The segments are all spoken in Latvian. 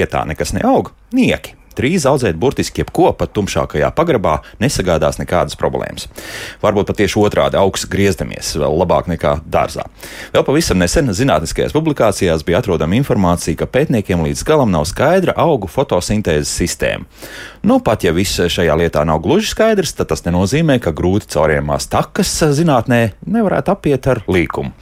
vietā nekas neaug, nieki trīs audzēt burtiski jebko pat tumšākajā pagrabā nesagādās nekādas problēmas. Varbūt pat tieši otrādi augsts griezdamies vēl labāk nekā dārzā. Vēl pavisam nesen zinātniskajās publikācijās bija atrodama informācija, ka pētniekiem līdz galam nav skaidra augu fotosintēzes sistēma. Nu, pat ja viss šajā lietā nav gluži skaidrs, tad tas nenozīmē, ka grūti caurējumās takas zinātnē nevarētu apiet ar līkumu,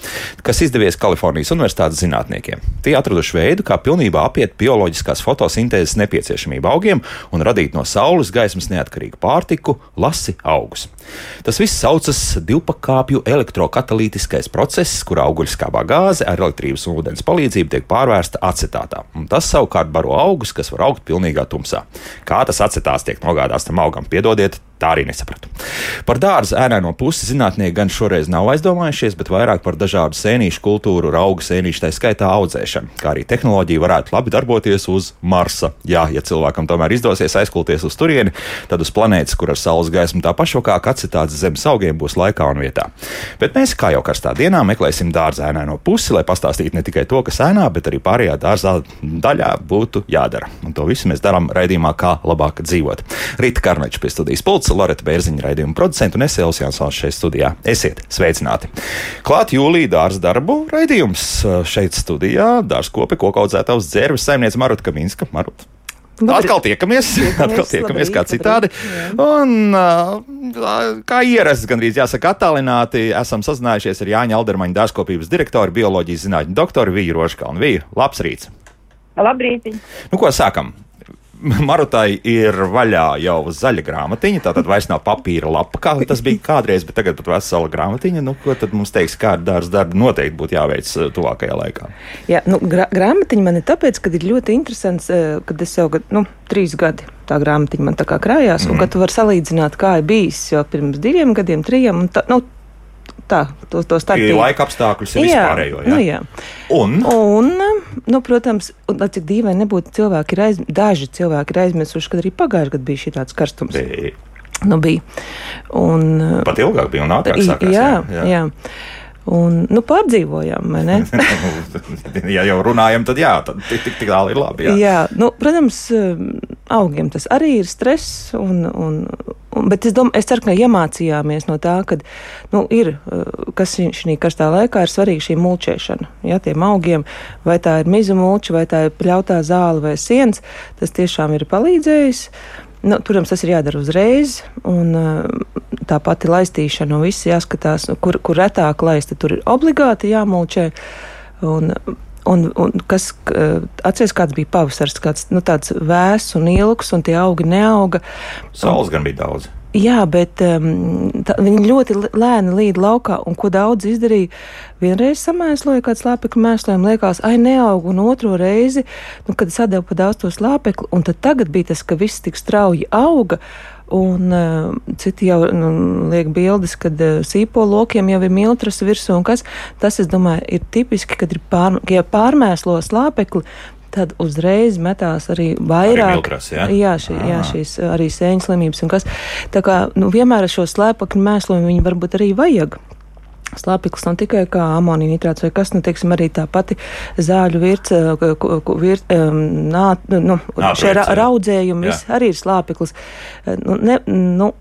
kas izdevies Kalifornijas Universitātes zinātniekiem. Tie atraduši veidu, kā pilnībā apiet bioloģiskās fotosintēzes nepieciešamību augiem augiem un radīt no saules gaismas neatkarīgu pārtiku, lasi augus. Tas viss saucas divpakāpju elektrokatalītiskais process, kur auguļskābā gāze ar elektrības un ūdens palīdzību tiek pārvērsta acetātā. Un tas savukārt baro augus, kas var augt pilnīgā tumsā. Kā tas acetāts tiek nogādāts tam augam, piedodiet, Tā arī nesapratu. Par dārza ēnēno pusi zinātnieki gan šoreiz nav aizdomājušies, bet vairāk par dažādu sēnīšu kultūru, augu sēnīšu, tā skaitā audzēšanu, kā arī tehnoloģija varētu labi darboties uz Marsa. Jā, ja cilvēkam tomēr izdosies aizkulties uz turieni, tad uz planētas, kur ar saules gaismu tā pašvakāk acitāts zemes augiem būs laikā un vietā. Bet mēs, kā jau karstā dienā, meklēsim dārza ēnēno pusi, lai pastāstītu ne tikai to, kas ēnā, bet arī pārējā dārzā daļā būtu jādara. Un to visu mēs darām raidījumā, kā labāk dzīvot. Rīta Karneča pie studijas Šulce, Loreta Bērziņa raidījuma producenta un es Elsijāns Valsts šeit studijā. Esiet sveicināti! Klāt jūlijā dārza darbu raidījums šeit studijā dārza kopi kokaudzētavas dzērves saimniece Maruta Kaminska. Maruta. Labrīt. Atkal tiekamies, tiekamies atkal tiekamies labrīt, kā citādi. Labrīt, un, kā ierasts, gandrīz jāsaka, attālināti, esam sazinājušies ar Jāņa Aldermaņa dārzkopības direktoru, bioloģijas zinātņu doktoru Vīju Roškalnu. Vīju, labs rīts! Labrīt! Nu, ko sākam? Marutai ir vaļā jau zaļa grāmatiņa, tā tad vairs nav papīra lapa, kā tas bija kādreiz, bet tagad pat vesela grāmatiņa. Nu, ko tad mums teiks, kāda dārza darba noteikti būtu jāveic eh, tuvākajā laikā? Jā, nu, grā, grāmatiņa man ir tāpēc, ka ir ļoti interesants, eh, kad es jau nu, trīs gadi tā grāmatiņa man tā kā krājās, mm. un ka tu vari salīdzināt, kā ir bijis jau pirms diviem gadiem, trijiem. Tā, nu, tā, to, to starpību. Laika apstākļus ir vispārējo. Jā. Nu, jā. Un? un, nu, protams, un, lai cik dīvaini nebūtu, cilvēki ir aizmirsuši, daži cilvēki ir aizmirsuši, kad arī pagājušajā gadā bija šī tāds karstums. Bija. Nu, bija. Un, Pat ilgāk bija un ātrāk sākās. Jā, jā. jā. Un, nu, pārdzīvojām, vai ne? ja jau runājam, tad jā, tad tik, tik, tik tālu ir labi. Jā, jā nu, protams, augiem tas arī ir stress. Un, un, un, bet es, domāju, es ceru, ka iemācījāmies no tā, ka nu, ir, kas šī karstā laikā ir svarīga šī mulčēšana. Ja, tiem augiem, vai tā ir mizu mulča, vai tā ir pļautā zāle vai siens, tas tiešām ir palīdzējis. Nu, protams, tas ir jādara uzreiz, un tā pati laistīšana, un viss jāskatās, kur, kur retāk laista, tur ir obligāti jāmulčē. Un, Un, un kas atceries, kāds bija pavasars, kāds nu, tāds vēss un ilgs, un tie augi neauga. Saules gan bija daudz. Jā, bet um, tā, viņi ļoti lēni līd laukā, un ko daudz izdarīja. Vienreiz samēsloja kādu slāpekļu mēslojumu, liekas, ai, neaug, un otro reizi, nu, kad sadeva pa daudz to slāpekli, un tad tagad bija tas, ka viss tik strauji auga. Un uh, citi jau nu, liek bildes, kad uh, sīpo lokiem jau ir miltras virsū, un kas tas, es domāju, ir tipiski, kad ir pār, ja pārmēslo slāpekli, tad uzreiz metās arī vairāk. Arī miltras, ja? Jā, šī, jā, šīs arī sēņu slimības un kas. Tā kā nu, vienmēr ar šo slēpakļu mēslojumu viņi varbūt arī vajag. Slāpeklis nav tikai kā amonija nitrāts vai kas, nu, teiksim, arī tā pati zāļu virca, vir, nā, nu, šie ra, raudzējumi, viss arī ir slāpeklis. Nu, ne, nu,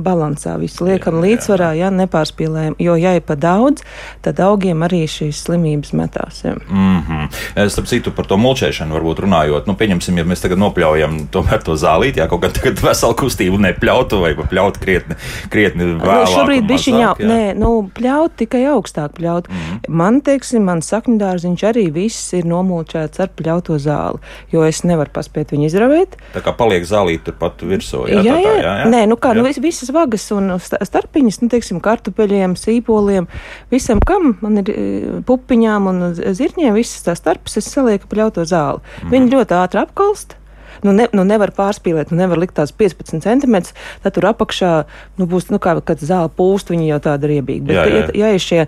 balansā, visu liekam jā, līdzsvarā, jā. ja nepārspīlējam. Jo, ja ir pa daudz, tad augiem arī šīs slimības metās. Ja. Mm -hmm. Starp citu, par to mulčēšanu varbūt runājot, nu, pieņemsim, ja mēs tagad nopļaujam to zālīti, ja kaut kā tagad veselu kustību nepļautu vai pļaut krietni, krietni nu, vēlāk. Nu, šobrīd bišķiņā, jā. nē, nu, pļaut tikai augstāk pļaut. Mm -hmm. Man, teiksim, man sakņdārziņš arī viss ir nomulčēts ar pļauto zāli, jo es nevaru paspēt viņu izravēt. Tā kā paliek zālīti turpat virsū, jā, jā, tā, tā, jā, jā. Nē, nu kā, jā. nu, visas vagas un starpiņas, nu, teiksim, kartupeļiem, sīpoliem, visam, kam man ir e, pupiņām un zirņiem, visas tās starpes es salieku pļauto zāli. Mm. Viņi ļoti ātri apkalst nu, ne, nu nevar pārspīlēt, nu nevar likt tās 15 centimetrus, tad tur apakšā nu, būs, nu, kā kad zāle pūst, viņi jau tāda riebīga. Bet, jā, jā. ja, ja šie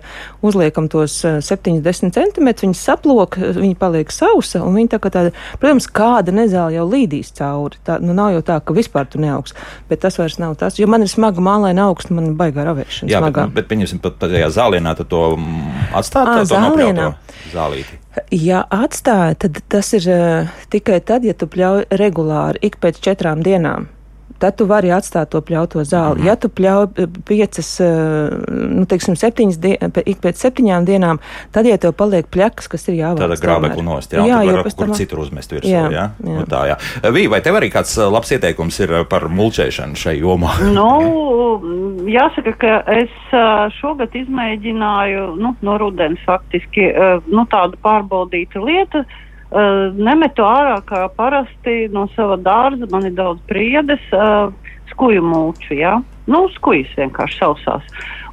uzliekam tos 70 centimetrus, viņi saplok, viņi paliek sausa, un viņi tā kā tāda, protams, kāda nezāle jau līdīs cauri. Tā, nu, nav jau tā, ka vispār tu neaugs, bet tas vairs nav tas, jo man ir smaga mālaina augsta, man ir baigā ravēšana. Jā, smagā. bet, bet pieņemsim pat tajā zālienā, tad to Atstāt Ā, to zālienā. nopļauto zālīti. Ja atstāja, tad tas ir uh, tikai tad, ja tu pļauj regulāri, ik pēc četrām dienām. Tad tu vari atstāt to pļauto zāli. Mm. Ja tu pļauj eh, piecas, eh, nu, teiksim, septiņas dienas, ik pēc septiņām dienām, tad, ja tev paliek pļakas, kas ir jāvāc. Tāda grābekla nost, jā, jā var, kur tam. citur uzmest virsū, Jā, jā. jā? Nu, tā, jā. Vī, vai tev arī kāds uh, labs ieteikums ir par mulčēšanu šai jomā? Nu, jāsaka, ka es šogad izmēģināju nu, no rudens faktiski nu, tādu pārbaudītu lietu. Ā, Nemetu ārā kā parasti no sava dārza, man ir daudz priedes, ā, skuju mūču, jā. Nu, skujas vienkārši sausās.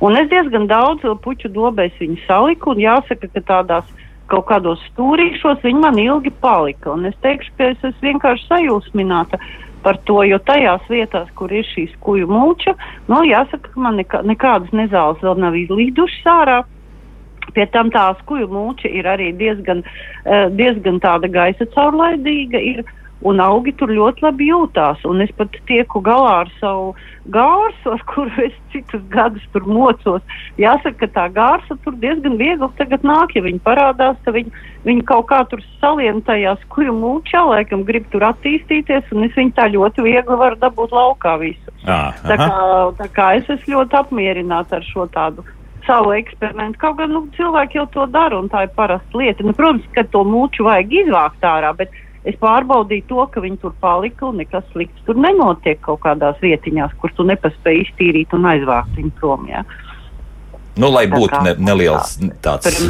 Un es diezgan daudz puķu dobēs viņu saliku, jāsaka, ka tādās kaut kādos stūrīšos viņi man ilgi palika. Un es teikšu, ka es esmu vienkārši sajūsmināta to, jo tajās vietās, kur ir šī skuju mūča, nu, jāsaka, ka man nekā, nekādas nezāles vēl nav izlīdušas ārā. Pie tam tā skuju mūča ir arī diezgan, eh, diezgan tāda gaisa caurlaidīga. Ir, Un augi tur ļoti labi jūtās. Un es pat tieku galā ar savu gārsu, ar kuru es citus gadus tur mocos. Jāsaka, ka tā gārsa tur diezgan viegli tagad nāk, ja viņi parādās, tad viņi, viņi kaut kā tur salien tajā skuju mūčā, laikam grib tur attīstīties, un es viņu tā ļoti viegli varu dabūt laukā visu. À, Tā kā, tā kā es esmu ļoti apmierināta ar šo tādu savu eksperimentu. Kaut gan nu, cilvēki jau to dara, un tā ir parasta lieta. Nu, protams, ka to mūču vajag izvākt ārā, bet es pārbaudīju to, ka viņi tur palika un nekas slikts tur nenotiek kaut kādās vietiņās, kur tu nepaspēji iztīrīt un aizvākt viņu prom. Jā. Nu, lai Tā būtu kā- ne, neliels tāds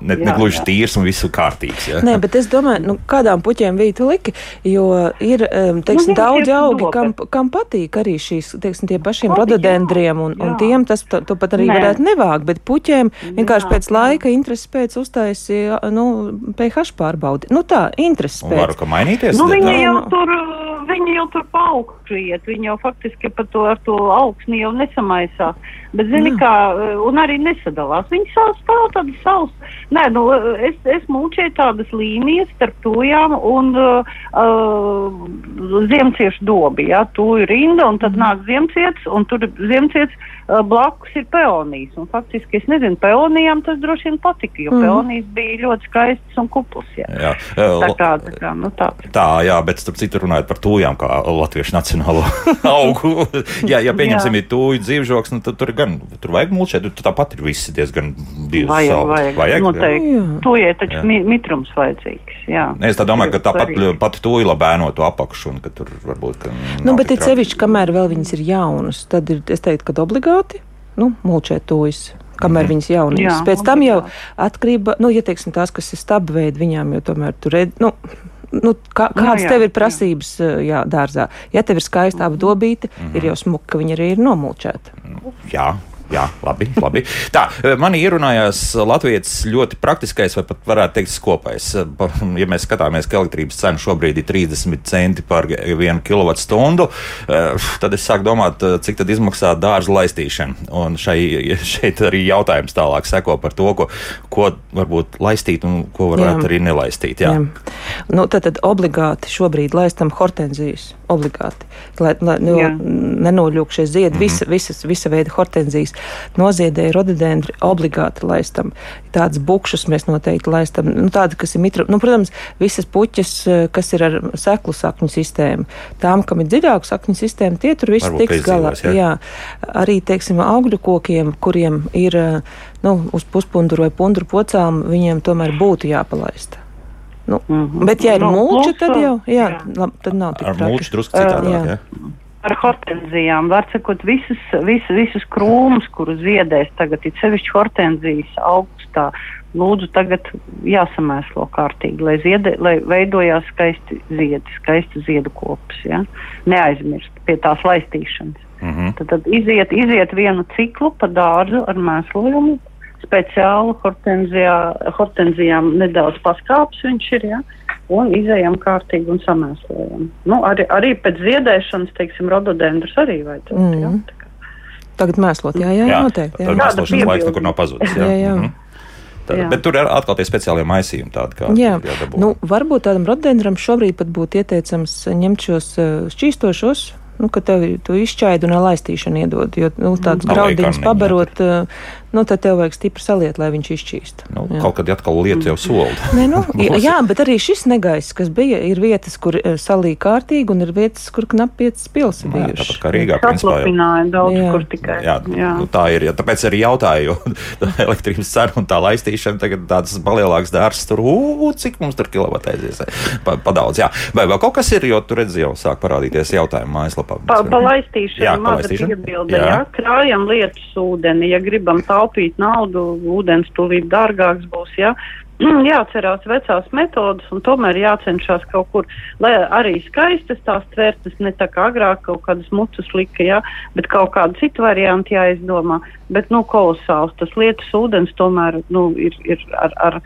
ne, ne gluži tīrs un viss kārtīgs. Jā. Nē, bet es domāju, nu, kādām puķiem bija tu liki, jo ir um, teiksim, Nu, daudz augi, kam, kam patīk arī šīs, teiksim, tie pašiem rododendriem, un, un jā. tiem tas to, to pat arī Nē. varētu nevākt, bet puķiem vienkārši Jā, pēc laika intereses pēc uztaisīja, nu, pH pārbaudi. Nu tā, intereses Un varu pēc. ka mainīties. Nu, viņi, jau nu. tur, viņi jau tur paaugšu iet, viņi jau faktiski par to, ar to augsni jau nesamaisās. Bet, zini, Jā. kā, un arī nesadalās. Viņi sāc stāv tādas savas. Nē, nu, es, es mūčēju tādas līnijas starp tujām un uh, uh, ziemciešu dobi, jā, tuju rinda, un tad nāk ziemciets, un tur ziemciets uh, blakus ir peonijas. Un faktiski, es nezinu, peonijām tas droši vien patika, jo Mhm. peonijas bija ļoti skaistas un kuplas, jā. Jā. Tā kā, tā kā, nu tā. Tā, jā, bet starp citu runājot par tūjām, kā latviešu nacionālo augu. jā, ja pieņemsim, ir tūju dzīvžoks, nu, tad tur gan, tur vajag mulčēt, tur tāpat ir visi diezgan diezgan Vajag, vajag, vajag noteikti. Tujai taču Jā. mi mitrums vajadzīgs. Jā. Es tā domāju, ka tāpat pati tūja labēno to apakšu, un ka tur varbūt. ka Nu, bet ir sevišķi, kamēr vēl viņas ir jaunas, tad ir, es teiktu, ka obligāti, nu, mulčēt tojas. Kamēr Mhm. viņas jaunības. Jā, Pēc tam jau atkarība, nu, ja teiksim tās, kas ir stabveidi, viņām jau tomēr tur redz, nu, nu, kā, Nu, kādas jā, tev ir jā. prasības jā, dārzā. Ja tev ir skaista apdobīta, Mhm. ir jau smuka, ka viņa arī ir nomulčēta. Jā. Jā, labi. labi. Tā, manī ierunājās Latvijas ļoti praktiskais, vai pat varētu teikt, skopais. Ja mēs skatāmies, ka elektrības cena šobrīd ir 30 centi par vienu kilovatstundu, tad es sāku domāt, cik tad izmaksā dārza laistīšana. Un šai, šeit arī jautājums tālāk seko par to, ko, ko varbūt laistīt un ko varētu Jā. arī nelaistīt. Jā. Jā. Nu, tad, tad obligāti šobrīd laistam hortenzijas. Obligāti. Lai, lai nu, Jā. nenoļūk šie ziedi, mm -hmm. visa, visas, visa veida hortenzijas. Noziedēja rododendri obligāti laistam. Tādas bukšas mēs noteikti laistam. Nu, tāda, kas ir mitra, nu, protams, visas puķas, eh, kas ir ar seklu sakņu sistēmu. Tām, kam ir dziļāka sakņu sistēma, tie tur viss tiks galā. jā. Jā. Arī, teiksim, augļu kokiem, kuriem ir eh, nu, uz puspunduru vai punduru pocām, viņiem tomēr būtu jāpalaista. Nu, Mhm. Bet, ja ir Nu, mulča, tad jau jā, jā. lab, tad nav tik Ar traki. mulču drusku citādāk. jā. jā. Ar hortenzijām var sakot, visas, visas, visas krūmus, kurus ziedēs tagad, ir sevišķi hortenzijas augstā. Lūdzu, tagad jāsamēslo kārtīgi, lai, ziede, lai veidojās skaisti ziedi, skaisti ziedu kopas. Ja? Neaizmirst pie tās laistīšanas. Mhm. Tad, tad iziet, iziet vienu ciklu pa dārzu ar mēslojumu. Speciāli hortenzijā, hortenzijām nedaudz paskāps viņš ir, ja? Un izējām kārtīgi un samēslojam. Nu, arī, arī pēc ziedēšanas, teiksim, rododendrus arī vajadzētu. Mm. Kā- Tagad mēslot, jā, jā, jā noteikti. Tad Jā. Tāda mēslošanas laiks nekur nav pazudis. Jā, Jā, jā. Mhm. Tad, Jā. bet tur ir atkal tie speciālie maisījumi, tādi kā Jā, jādabū. nu, varbūt tādam rododendram šobrīd pat būtu ieteicams ņemt šos eh, šķīstošos nu, ka tev tu izšķaidi un laistīšanu iedod. Jo nu, tāds Nav graudiņš veikani, pabarot, uh, nu, tad tev vajag stipri saliet, lai viņš izšķīst. Nu, Jā. kaut kad atkal lieta jau solda. Nē, nu, jā, jā, bet arī šis negaiss, kas bija, ir vietas, kur eh, salīja kārtīgi, un ir vietas, kur knap piecas pils ir Jā, bijušas. tāpat kā Rīgā, principā. Jau. Daudz Jā. kur tikai. Jā, jā. Nu, tā ir. Ja, tāpēc arī jautāju, jo tā elektrības cena un tā laistīšana tagad tāds palielāks dārsts tur, ū, cik mums tur kilovata aizies. Pa, pa daudz, jā. Vai vēl kaut kas ir, jo tur redz jau sāk parādīties jautājumu mājaslapā. Pa, palaistīšana, Jā, palaistīšana. piebilde, Jā. jā. Krājam lietus ūdeni, ja gribam taupīt naudu, ūdens tūlīt dārgāks būs, jā. Jāatcerās vecās metodas un tomēr jācenšas kaut kur, lai arī skaistas tās tvērtas, ne tā kā agrāk kaut kādas mucas lika, jā, bet kaut kādu citu variantu jāizdomā. Bet, nu, kolosāls tas lietus ūdens tomēr, nu, ir, ir ar, ar,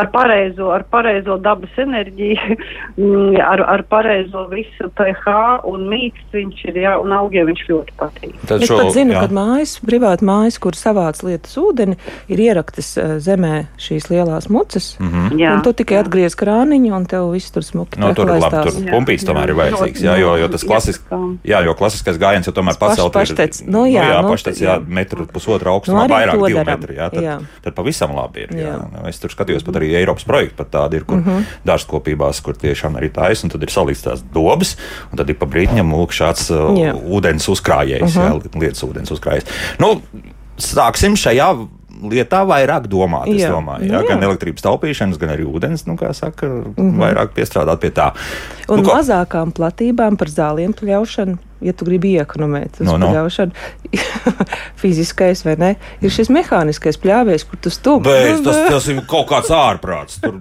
ar pareizo, ar pareizo dabas enerģiju, mm, ar, ar pareizo visu pH un mīksts viņš ir, jā, un augiem viņš ļoti patīk. Tad Es šo- pat zinu, jā. ka mājas, privāti mājas, kur savāc lietas ūdeni, ir ieraktas eh, zemē šīs lielās mucas. Mm Mhm. Jā, un tu tikai jā. atgriez krāniņu, un tev viss tur smuki Nu, tur labi, tur Jā, pumpīs tomēr jā. ir vajadzīgs. Jā, jo, jo tas Iepakām. jā, jo klasiskais gājiens jau tomēr pacelt ir. paštec. Nu, jā, jā, nu, paštec, jā, jā. metru pusotra augstumā, Nu, arī vairāk daram. metru. Jā, tad, Jā. tad pavisam labi ir. Jā. Jā. Nu, Es tur skatījos, pat arī Eiropas projekti pat tādi ir, kur mm Mhm. -hmm. dārzkopībās, kur tiešām arī taisa, un tad ir salīdz tās dobas, un tad ir pa brītņam lūk šāds uh, Jā. Mhm. ūdens uzkrājējs, jā, lietas ūdens uzkrājējs. Nu, sāksim šajā lietā vairāk domāt. Es Jā. domāju, Nu, jā, jā. gan elektrības taupīšanas, gan arī ūdens, nu, kā saka, mm -hmm. vairāk piestrādāt pie tā. Un nu, ko- mazākām platībām par zāliem pļaušanu, ja tu gribi iekonomēt No, no. pļaušanu, fiziskais vai ne, ir šis mehāniskais pļāvējs, kur tu stūmi. Bet tas, tas ir kaut kāds ārprāts. Tur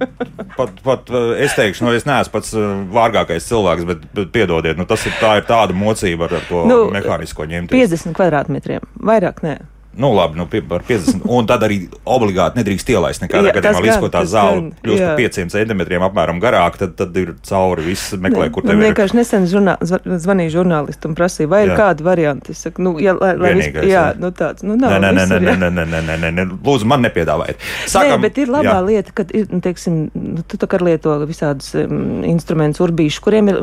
pat, pat uh, es teikšu, nu, es neesmu pats uh, vārgākais cilvēks, bet, bet piedodiet, nu, tas ir, tā ir tāda mocība ar, ar to nu, Nu, mehānisko ņemt. 50 kvadrātmetriem, vairāk nē. Nu, labi, nu, par 50. Un tad arī obligāti nedrīkst ielaist nekādā Jā, gadījumā, līdz ko tā zāle gan, kļūst jā. par 5 centimetriem apmēram garāk, tad, tad ir cauri viss meklē, kur tev ir. vienkārši nesen žurnā, zva- zvanīja žurnālisti un prasīja, vai ir Jā. kāda varianta. Es saku, nu, ja, lai, lai vis- Vienīgais, jā, jā. nu tāds, nu nav. Nē, nē, viss nē, ir, jā. nē, nē, nē, nē, nē, nē, lūdzu, man nepiedāvājiet. Nē, bet ir labā jā. lieta, ka ir, nu, teiksim, nu, tu tā kā lieto visādus um, instrumentus, urbīšus, kuriem ir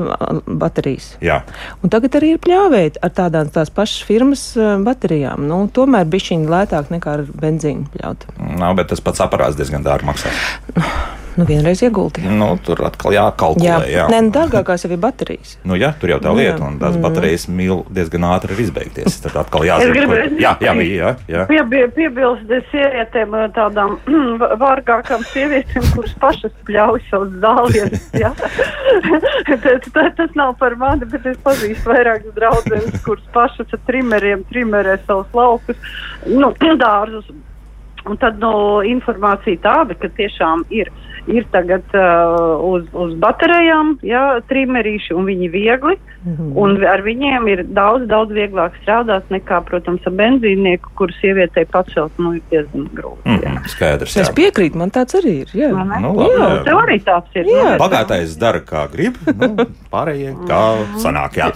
baterijas. Jā. Un tagad arī ir pļāvēji ar tādām tās pašas firmas baterijām. Nu, tomēr bišķiņi lētāk nekā ar benzīnu pļaut. Nav, bet tas pats aparāts diezgan dārgi maksā. Nu, vienreiz ieguldi. Nu, tur atkal jākalkulē. Jā, Jā, Nē, nu, dārgākās jau ir baterijas. Nu, jā, tur jau tā Nu, jā. lieta, un tās Mm. baterijas mīl diezgan ātri ir izbeigties. Tad atkal jāzina, kur- jā, jā, jā, jā. Piebi- Piebilst sievietēm, tādām vārgākām sievietēm, kuras pašas pļauj savus zālienus. ja. Tas- nav par mani, bet es pazīstu vairākas draudzenes, kuras pašas ar trimeriem trimerē savus laukus, nu, dārzus. Un tad no, informācija tāda, ka tiešām ir, ir tagad uh, uz, uz baterijām jā, trimerīši, un viņi viegli. Mhm. Un ar viņiem ir daudz, daudz vieglāk strādāt nekā, protams, ar benzīnieku, kuru sievietei pacelt, nu, ir diezgan grūti. Mm, jā. -hmm, skaidrs. Es Jā. piekrītu, man tāds arī ir. Jā. Vai ne? Nu, labi, Jā. jā. Tev arī tāds ir. Jā. nu, Bagātais dara, kā grib. Nu, pārējie, kā sanāk. Jā.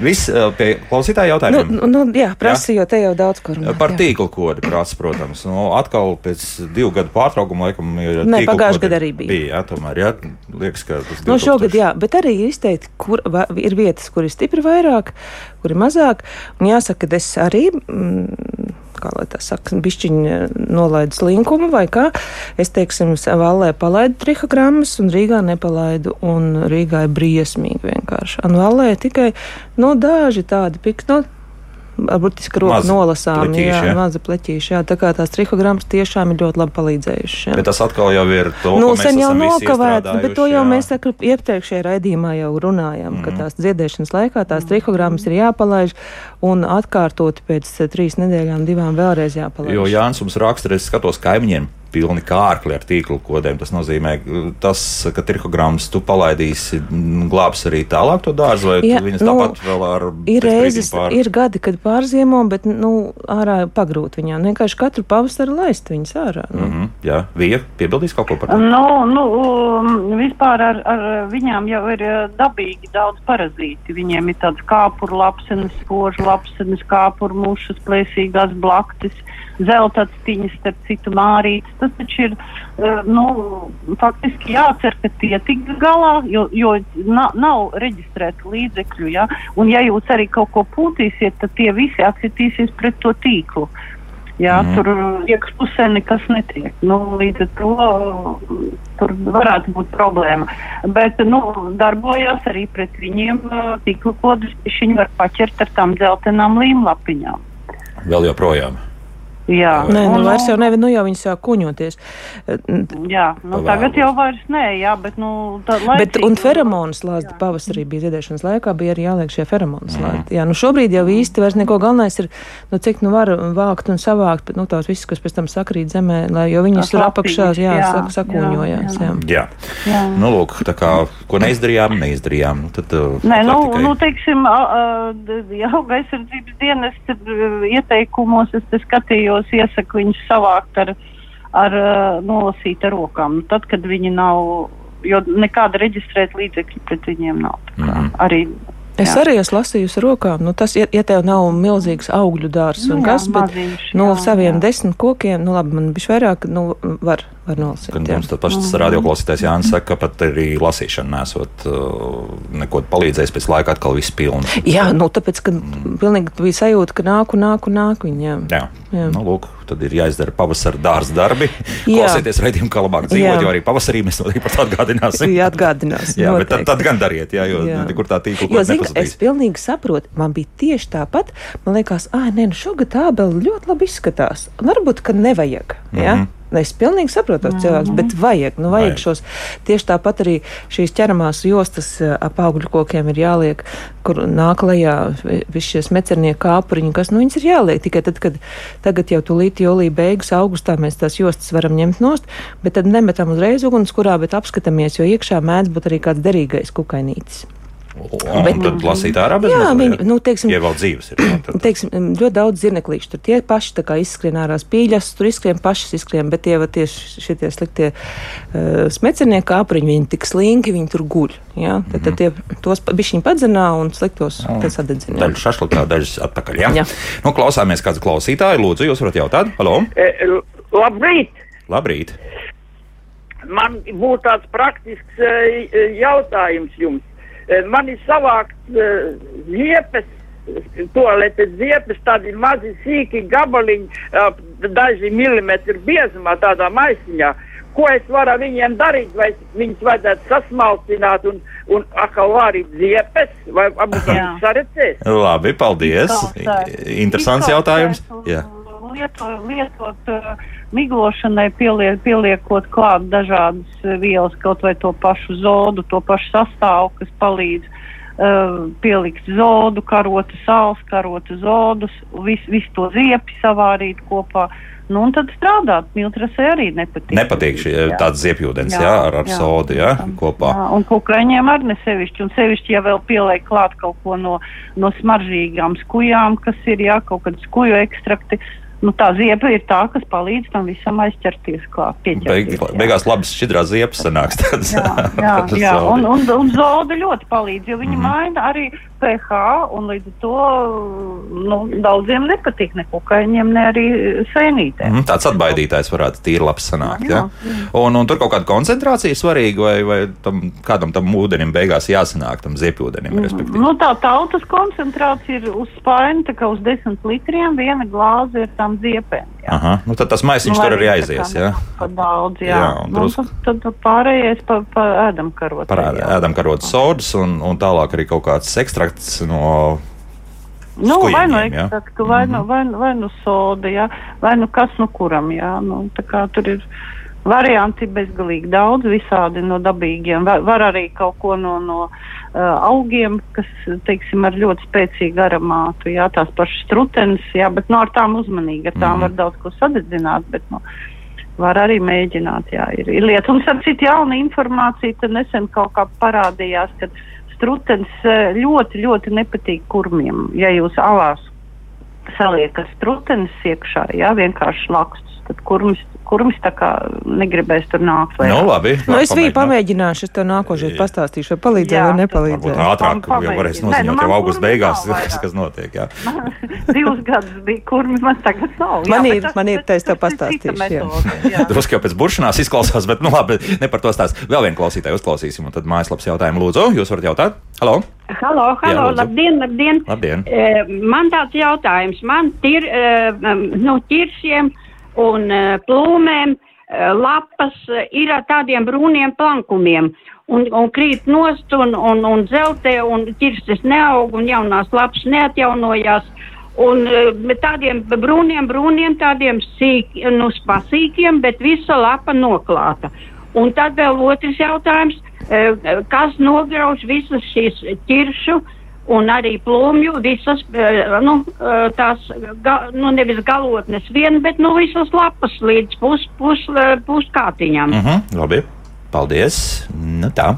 Viss eh, pie klausītāja Nu, jautājumiem. nu, nu, jā, prasīju, jo te jau daudz ko runā. Par jā. tīkla kodu prasa, protams. Nu, atkal pēc divu gadu pārtraukuma, laikam, ir. Nē, pagājušajā gadā arī bija. Bija, jā, tomēr, jā. Liekas, ka tas No 2000. šogad, jā, bet arī ir izteikti, kur va, ir vietas, kur ir stipri vairāk, kur ir mazāk. Un jāsaka, ka es arī. Mm, Kā lai tā saka, bišķiņi nolaidu slinkumu vai kā. Es, teiksim, Vallē palaidu trihogrammas un Rīgā nepalaidu. Un Rīgā ir briesmīgi vienkārši. Un Vallē tikai, nu, daži tādi pik, nu, burtiski roku Mazi nolasām. pleķīši, jā, jā. mazi pleķīši, jā. Tā kā tās trihogrammas tiešām ir ļoti labi palīdzējušas. jā. Bet tas atkal jau ir to, Nu, sen jau nokavēts, bet to jau iestrādājuši, mēs iepriekšējā raidījumā jau runājām, mm. ka Mhm. tās dziedēšanas laikā tās trihogrammas ir jāpalaiž un atkārtot pēc eh, trīs nedēļām, divām vēlreiz jāpalaiž. Jo Jānis mums raksta, es skatos kaimiņiem. Pilni kārkli ar tīklu kodiem. Tas nozīmē, tas, ka trihogrammas tu palaidīsi, m, glābs arī tālāk to dārzu, vai Jā, tu viņas nu, tāpat vēl ar Ir reizes, pār- ir gadi, kad pārziemo, bet nu, ārā pagrūt viņām. Vienkārši katru pavasari laist viņas ārā. Nu. Mm -hmm, jā, Vija, piebildīs kaut ko par to? Nu, nu, um, vispār ar, ar viņām jau ir uh, dabīgi daudz parazīti. Viņiem ir tādas kāpuru lapsenes, spožu lapsenes, kāpuru mušas, plēsīgās blaktis, zelta stiņas, starp citu mārītes. Tas taču ir uh, nu, faktiski jācer, ka tie tiks galā, jo, jo na, nav reģistrēta līdzekļu. Ja? Un ja jūs arī kaut ko pūtīsiet, tad tie visi atsitīsies pret to tīklu. Jā, mm. Tur iekšpusē nekas netiek. Nu, līdz ar to tur varētu būt problēma. Bet nu, darbojās arī pret viņiem tīklu kodus, viņi var paķert ar tām dzeltenām līmlapiņām. Vēl joprojām. Jā, nē, nu, vairs jau nevar, nu jau viņi sāk kuņoties. Jā, nu, tagad jau vairs nē, jā, bet, nu, tā laicīgi. Bet, un feromonas lāzda pavasarī bija ziedēšanas laikā, bija arī jāliek šie feromonas mm. lāzdi. Jā, nu šobrīd jau īsti vairs neko galvenais ir, nu, cik nu var vākt un savākt, bet, nu, tās visas, kas pēc tam sakrīt zemē, lai, jo viņas tur apakšā, jā, jā, sak, sakūņojās. Jā, jā. jā. jā. Nu, lūk, tā kā, ko neizdarījām, neizdarījām. Nu, tad, uh, nē, nu, tikai... nu, teiksim, jau aizsardzības dienas ieteikumos es te skatījos, tos iesaku viņus savākt ar, ar nolasīta rokām. Nu, tad, kad viņi nav, jo nekāda reģistrēta līdzekļa pret viņiem nav. Mm -hmm. Arī Es jā. arī esmu lasījusi rokām. Nu, tas, ja, ja tev nav milzīgs augļu dārzs un nu, jā, kas, bet maziņš, no jā, saviem jā. desmit kokiem, nu labi, man bija vairāk, nu, var var nolasīt. Kad jums tas pašs mm. radioklausītājs Jānis saka, ka pat arī lasīšana nesot neko palīdzējis, pēc laika atkal viss pilns. Jā, nu tāpēc, ka mm. pilnīgi bija sajūta, ka nāk un nāk un nāk viņa. Jā, jā. Nu, lūk, tad ir jāizdara pavasara dārza darbi. Klausieties redzējumu, kā labāk dzīvot, jā. jo arī pavasarī mēs to pat atgādināsim. jā, atgādināsim. jā, bet tad, tad gan dariet, jā, jo jā. kur tā tīkla. Jo, zin, es pilnīgi saprotu, man bija tieši tāpat. Man liekas, ah, nē, nu šogad tā vēl ļoti labi izskatās. Varbūt, ka nevajag. Mm -hmm. Ja? Es pilnīgi saprotu tos cilvēkus, bet vajag, nu, vajag, vajag šos. Tieši tāpat arī šīs ķeramās jostas eh, ap augļu kokiem ir jāliek, kur nāk lejā visi šie mecernieku kāpuriņi, kas, nu, viņas ir jāliek tikai tad, kad tagad jau tūlīt jūlija beigas, augustā mēs tās jostas varam ņemt nost, bet tad nemetam uzreiz ugunskurā, bet apskatāmies, jo iekšā mēdz būt arī kāds derīgais kukainītis. Un, bet, tad lasīt ārā bez jā, viņi, nu, teiksim, ja vēl dzīves ir. Jā, tad... teiksim, ļoti daudz zirneklīšu. Tur tie paši tā kā izskrien ārās pīļas, tur izskrien pašas izskrien, bet tie tieši šitie sliktie uh, smecenieki apriņi, viņi tik slinki, viņi tur guļ. Jā? Tad, tad tie tos bišķiņi padzenā un sliktos tad sadedzina. Daļas šašlikā, daļas atpakaļ, jā? jā. Nu, klausāmies kāds klausītāji, lūdzu, jūs varat jautāt? Halo? E, labrīt! Labrīt! Man būtu tāds praktisks e, jautājums jums. Eh, man ir savākt uh, ziepes, toaletes ziepes, tādi mazi sīki gabaliņi, uh, daži milimetri biezumā tādā maisiņā. Ko es varu ar viņiem darīt, vai viņus vajadzētu sasmalcināt un, un atkal vārīt ziepes, vai varbūt viņus saredzēs? Labi, paldies. Interesants jautājums. Jā. Lietot, lietot uh, miglošanai pieliek, pieliekot klāt dažādas eh, vielas, kaut vai to pašu zodu, to pašu sastāvu, kas palīdz uh, pielikt zodu, karotu sāls, karotu zodus, visu vis to ziepi savārīt kopā. Nu, un tad strādāt. Miltrasē arī nepatīk. Nepatīk šī tāds ziepjūdens, jā, jā, ar, ar jā, sodu, jā, kopā. Jā, un kukaiņiem arī nesevišķi. Un sevišķi, ja vēl pieliek klāt kaut ko no, no smaržīgām skujām, kas ir, jā, kaut kādi skuju ekstrakti. Uh, nu, tā ziepa ir tā, kas palīdz tam visam aizķerties klāt. Beig, beigās labas šķidrās ziepas sanāks tāds. jā, jā, jā. un, un, un zoda ļoti palīdz, jo viņi mm -hmm. maina arī pH, un līdz ar to nu, daudziem nepatīk ne kukaiņiem, ne arī sēnītēm. Mm, tāds atbaidītājs varētu tīri labs sanākt. Jā, jā. jā. Un, un tur kaut kāda koncentrācija ir svarīga, vai, vai tam, kādam tam ūdenim beigās jāsanāk, tam ziepūdenim, mm, respektīvi? Nu, tā tautas koncentrācija ir uz spaini, tā kā uz 10 litriem, viena glāze ir tam ziepēm. Jā. Aha, nu tad tas maisiņš nu, tur arī aizies, jā? Pa daudz, jā. jā un nu, tad, tad pārējais pa, pa ēdamkarotu. Par ēdamkarotu sodas un, un tālāk arī kaut kāds ekstrakts no Nu, vai nu ekstraktu, vai, mm -hmm. nu, vai, vai nu soda, jā, vai nu kas nu kuram, jā. Nu, tā kā tur ir varianti bezgalīgi daudz, visādi no dabīgiem. Var, var arī kaut ko no, no uh, augiem, kas, teiksim, ar ļoti spēcīgu aromātu, jā, tās pašas strutenes, jā, bet no nu, ar tām uzmanīgi, ar tām mm var daudz ko sadedzināt, bet, nu, var arī mēģināt, jā, ir, ir lieta. Un, starp citu, jauna informācija, tad nesen kaut kā parādījās, ka strutens eh, ļoti, ļoti nepatīk kurmiem. Ja jūs alās saliekat strutenes iekšā, jā, vienkārši lakstus, tad kurmis, kurmis tā kā negribēs tur nākt. Nu, labi. Nu, es biju pamēģināšu, es tev nākošais Jā. pastāstīšu, vai palīdzēja Jā, vai nepalīdzēja. ātrāk jau varēs noziņot nu, jau man augusta beigās, vairāk. kas notiek. Jā. Divus gadus bija kurmis, man tagad nav. Man bet ir- tas- man ir, tā es tev pastāstīšu, jā. jā. Drusku jau pēc buršanās izklausās, bet nu, labi, ne par to stāst. Vēl vienu klausītāju uzklausīsim, un tad mājaslapas jautājumu lūdzu. Jūs varat jautāt? Halo! Halo, halo, lūdzu. labdien, labdien. Labdien. Eh, Man tāds jautājums. Man ir no ķiršiem un eh, plūmēm eh, lapas eh, ir ar tādiem brūniem plankumiem. Un, un krīt nost un, un, un zeltē, un ķirstes neaug, un jaunās lapas neatjaunojās. Un tādiem brūniem, brūniem, tādiem sīk, nu, spasīkiem, bet visa lapa noklāta. Un tad vēl otrs jautājums, kas nograuž visas šīs ķiršu un arī plūmju, visas, eh, nu, eh, tās, ga, nu, nevis galotnes vien, bet, nu, visas lapas līdz pus, pus, eh, puskātiņām. Uh -huh, labi, paldies. Nu tā.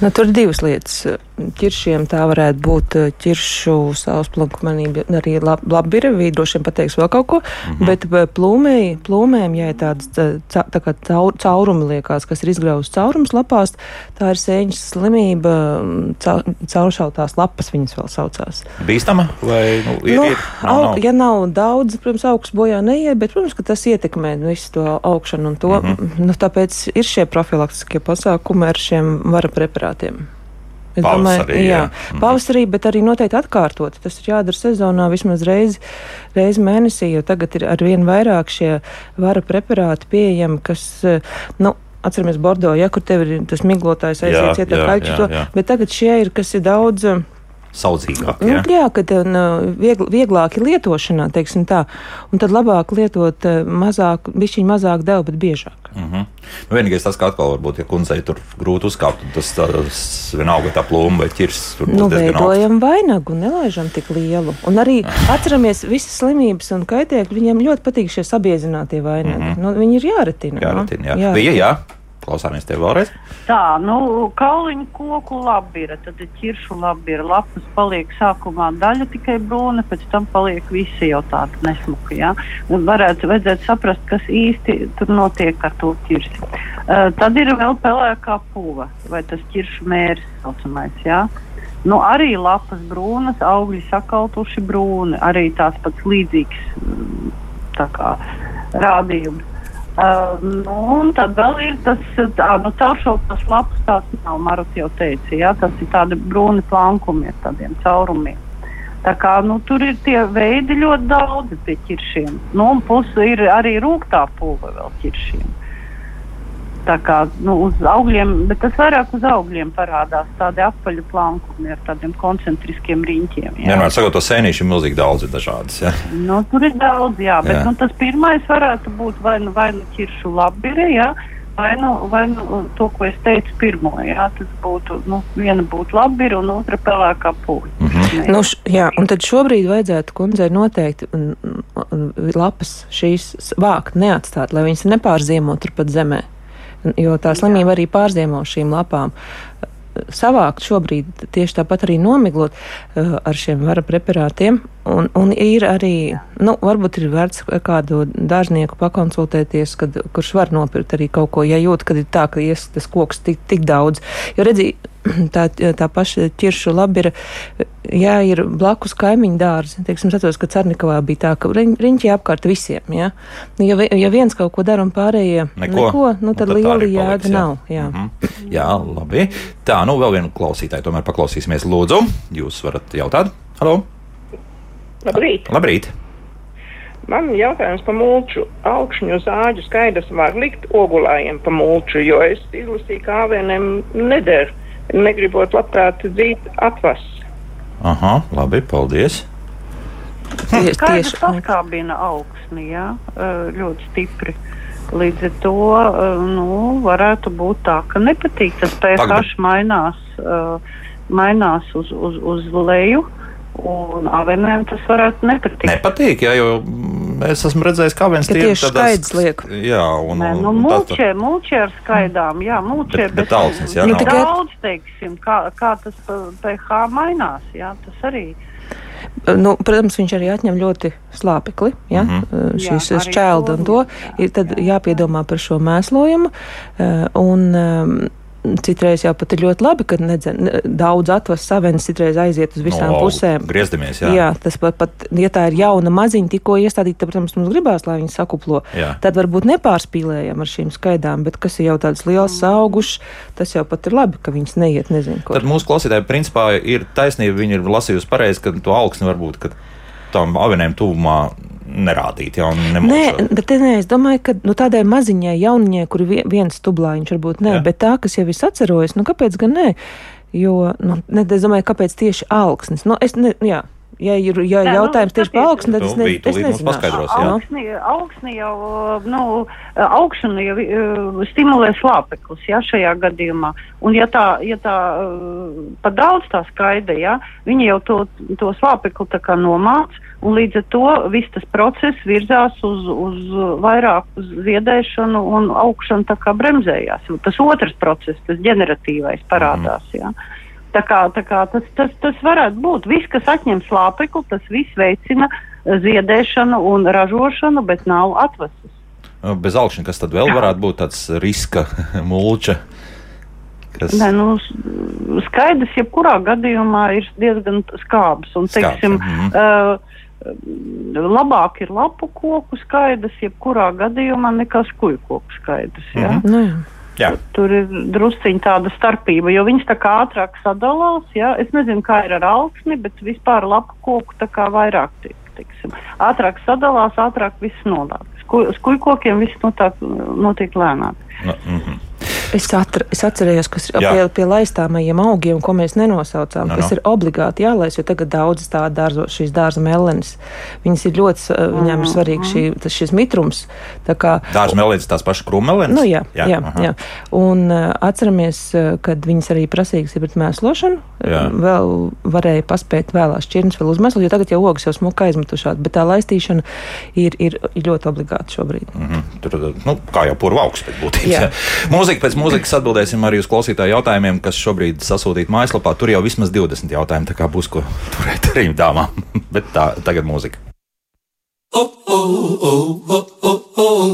Nu, tur ir divas lietas. Ķiršiem tā varētu būt eh, ķiršu sausplankumanība, arī lab, labirevī, droši vien pateiks vēl kaut ko, mm -hmm. bet eh, plūmēji, plūmēm, ja ir tādas eh, tā kā caur, caurumi liekas, kas ir izgrauzts caurums lapās, tā ir sēņas slimība, mm, ca, cauršautās lapas viņas vēl saucās. Bīstama vai nu, ir? Nu, ir? Nav, aug, nav. ja nav daudz, protams, augsts bojā neiet, bet, protams, ka tas ietekmē nu, visu to augšanu un to. Mm. -hmm. nu, tāpēc ir šie profilaktiskie pasākumi ar šiem vara preparātiem. Es Pavasarī, jā. jā, Mhm. pavasarī, bet arī noteikti atkārtot. Tas ir jādara sezonā vismaz reizi, reizi mēnesī, jo tagad ir ar vien vairāk šie vara preparāti pieejami, kas, eh, nu, atceramies Bordo, ja, kur tev ir tas miglotājs aiziet cietā jā, kaļķu, to, bet tagad šie ir, kas ir daudz. Saudzīgāk. Nu, Jā. jā, ka nu, viegl, vieglāki lietošanā, teiksim tā, un tad labāk lietot eh, mazāk, bišķiņ mazāk devu, bet biežāk. Uh -huh. nu, vienīgais tas, ka atkal varbūt, ja kundzei tur grūti uzkāpt, tas, tas vienalga tā plūma vai ķirs. Nu, veidojam vainagu, nelaižam tik lielu. Un arī atceramies visas slimības un kaitēkļi, viņiem ļoti patīk šie sabiezinātie vainagi. Mm -hmm. nu, viņi ir jāretina. Jā, nu. retīna, jā. Bija, jā. Klausāmies tev vēlreiz. Tā, nu, kauliņu koku labira, tad ir ķiršu labira. Lapas paliek sākumā daļa tikai brūna, pēc tam paliek visi jau tādi nesmuki, jā. Un varētu, vajadzētu saprast, kas īsti tur notiek ar to ķirsi. Uh, tad ir vēl pelēkā puva, vai tas ķiršu mērs saucamais, jā. Nu, arī lapas brūnas, augļi sakaltuši brūni, arī tās pats līdzīgs mm, tā kā rādījums. Uh, nu, un tad vēl ir tas, tā, nu, cauršautās lapas, tās nav, Marus jau teica, jā, tas ir tādi brūni plankumi ar tādiem caurumiem. Tā kā, nu, tur ir tie veidi ļoti daudzi pie ķiršiem. Nu, un puse ir arī rūktā pulva vēl ķiršiem. Tā kā, nu, uz augļiem, bet tas vairāk uz augļiem parādās tādi apaļu plankumi ar tādiem koncentriskiem riņķiem. jā. Vienmēr sakot, to sēnīšu ir milzīgi daudz ir dažādas. Jā. Nu, tur ir daudz, jā, bet Jā. Nu, tas pirmais varētu būt vai nu, vai nu ķiršu labire, jā, vai nu, vai nu to, ko es teicu pirmo. Jā, tas būtu, nu, viena būtu labire un otra pelēkā pūļa. Mm -hmm. Nu, š, jā, un tad šobrīd vajadzētu kundzei noteikti lapas šīs vākt, neatstāt, lai viņas nepārziemo turpat zemē. Jo tā slimība arī pārziemo šīm lapām. Savākt šobrīd tieši tāpat arī nomiglot uh, ar šiem vara preparātiem. Un, un ir arī, nu, varbūt ir vērts kādu dārznieku pakonsultēties, kad, kurš var nopirkt arī kaut ko, ja jūt, kad ir tā, ka ies tas koks tik, tik daudz. Jo redzi, tā, tā paša ķiršu labi ir, ja ir blakus kaimiņu dārzi, teiksim, atceros, ka Cernikavā bija tā, ka riņ, riņķi apkārt visiem, ja? Nu, ja, ja viens kaut ko dara un pārējie Neko. neko nu, tad tā liela jēga jā. nav. Jā. Mhm. jā, labi. Tā, nu vēl vienu klausītāju tomēr paklausīsimies. Lūdzu, jūs varat jautāt? Halo! Labrīt! Labrīt! Man jautājums par mulču. Augšņu zāģu skaidrs var likt ogulājiem pa mulču, jo es izlasīju, ka AVNM neder. Negribot labprāt dzīt atvas. Aha, labi, paldies! Tie, tieši, paskābina augsni, jā, eh, ļoti stipri. Līdz ar to eh, nu, varētu būt tā, ka nepatīk tas pH Pagaid. mainās, eh, mainās uz, uz, uz leju. Un avenēm tas varētu nepatikt. Nepatīk, jā, jo es esmu redzējis, kā viens tieši skaidrs liek. Jā, un, Nē, nu, un mulčē, mulčē ar skaidām, jā, mulčē, Bet- bet augsnes, jā, Nu, tikai- daudz, teiksim, kā, kā tas pa- pH mainās, jā, tas arī. Nu, protams, viņš arī atņem ļoti slāpekli, ja? Mhm. uh, šīs Jā, šķelda un to. jā, Ir tad jā. jāpiedomā par šo mēslojumu. uh, Un, um, Citreiz jau pat ir ļoti labi, ka nedzen, ne- daudz atvasu savenes citreiz aiziet uz visām No, pusēm. Griezdamies, jā. Jā, tas pat, pat, ja tā ir jauna maziņa, tikko iestādīta, tad, protams, mums gribās, lai viņi sakuplo. Jā. Tad varbūt nepārspīlējam ar šīm skaidām, bet kas ir jau tādas lielas augušas, tas jau pat ir labi, ka viņas neiet nezinu, kur. Tad mūsu klausītāji principā ir taisnība. Viņi ir lasījusi pareizi, ka to augsni varbūt ka tam avenēm tuvumā nerādīt. Un Nē, bet nē, es domāju, ka nu, tādai maziņai, jauniņai, kur ir vie- viens stublājiņš, varbūt nē, Jā. Jā. bet tā, kas jau ir atcerojas, nu kāpēc gan nē? Jo, nu, ne, es domāju, kāpēc tieši augsnes. Nu, es ne, jā. Ja ir ja Nē, nu, jautājums tieši par augsni, tad Nu, es, ne, es tūlīt mums nezinu. paskaidros. Augsni, augsni jau, nu, augšana jau uh, stimulē slāpeklis, jā, šajā gadījumā. Un ja tā, ja tā uh, pa daudz tā skaida, jā, viņi jau to, to slāpekli tā kā nomāc, un līdz ar to viss tas process virzās uz, uz vairāk uz ziedēšanu un augšanu tā kā bremzējās. Tas otrs process, tas ģeneratīvais parādās, jā. Tā kā, tā kā tas, tas, tas varētu būt. Viss, kas atņem slāpekli, tas viss veicina ziedēšanu un ražošanu, bet nav atveses. Bez augšņa, kas tad vēl varētu būt tāds riska mulča? Kas... Nē, nu, skaidrs, jebkurā gadījumā ir diezgan skābs. Un, Skābs, teiksim, mhm. uh, labāk ir lapu koku skaidrs, jebkurā gadījumā nekā skuju koku skaidrs. Ja? Mhm. Nu, jā. Jā, Tur ir drusciņā tāda starpība, jo viņas tā kā ātrāk sadalās. Ja? Es nezinu, kā ir ar augsni, bet vispār lapu koku tā kā vairāk tiek. Teiksim. Ātrāk sadalās, ātrāk viss nonāk. Sku, skujkokiem viss notiek, notiek lēnāk. nu, mhm. Es, atra, es atcerējos, kas ir pie, pie laistāmajiem augiem, ko mēs nenosaucām, Nu, kas nu. ir obligāti jālaiž, jo tagad daudzas tādas dārzo, šīs dārza melenes, viņas ir ļoti, s- viņām ir svarīgi šī, tas, šis mitrums. Dārza melīdz tās pašas krūmelēnas? Nu, jā, jā, jā, aha. jā. Un uh, atceramies, uh, kad viņas arī prasīgas ir pret mēslošanu. Jā. Vēl varēja paspēt vēlās šķirnes vēl uzmēslot, jo tagad jau ogas jau smuka aizmetušās, bet tā laistīšana ir, ir ļoti obligāta šobrīd. Mhm. Tur, nu, kā jau purva augsts pēc būtības. Jā. jā. Mūzika pēc mūzikas atbildēsim arī uz klausītāju jautājumiem, kas šobrīd sasūtīti mājaslapā. Tur jau vismaz 20 jautājumi, tā kā būs ko turēt arī dāmām. Bet tā, tagad mūzika.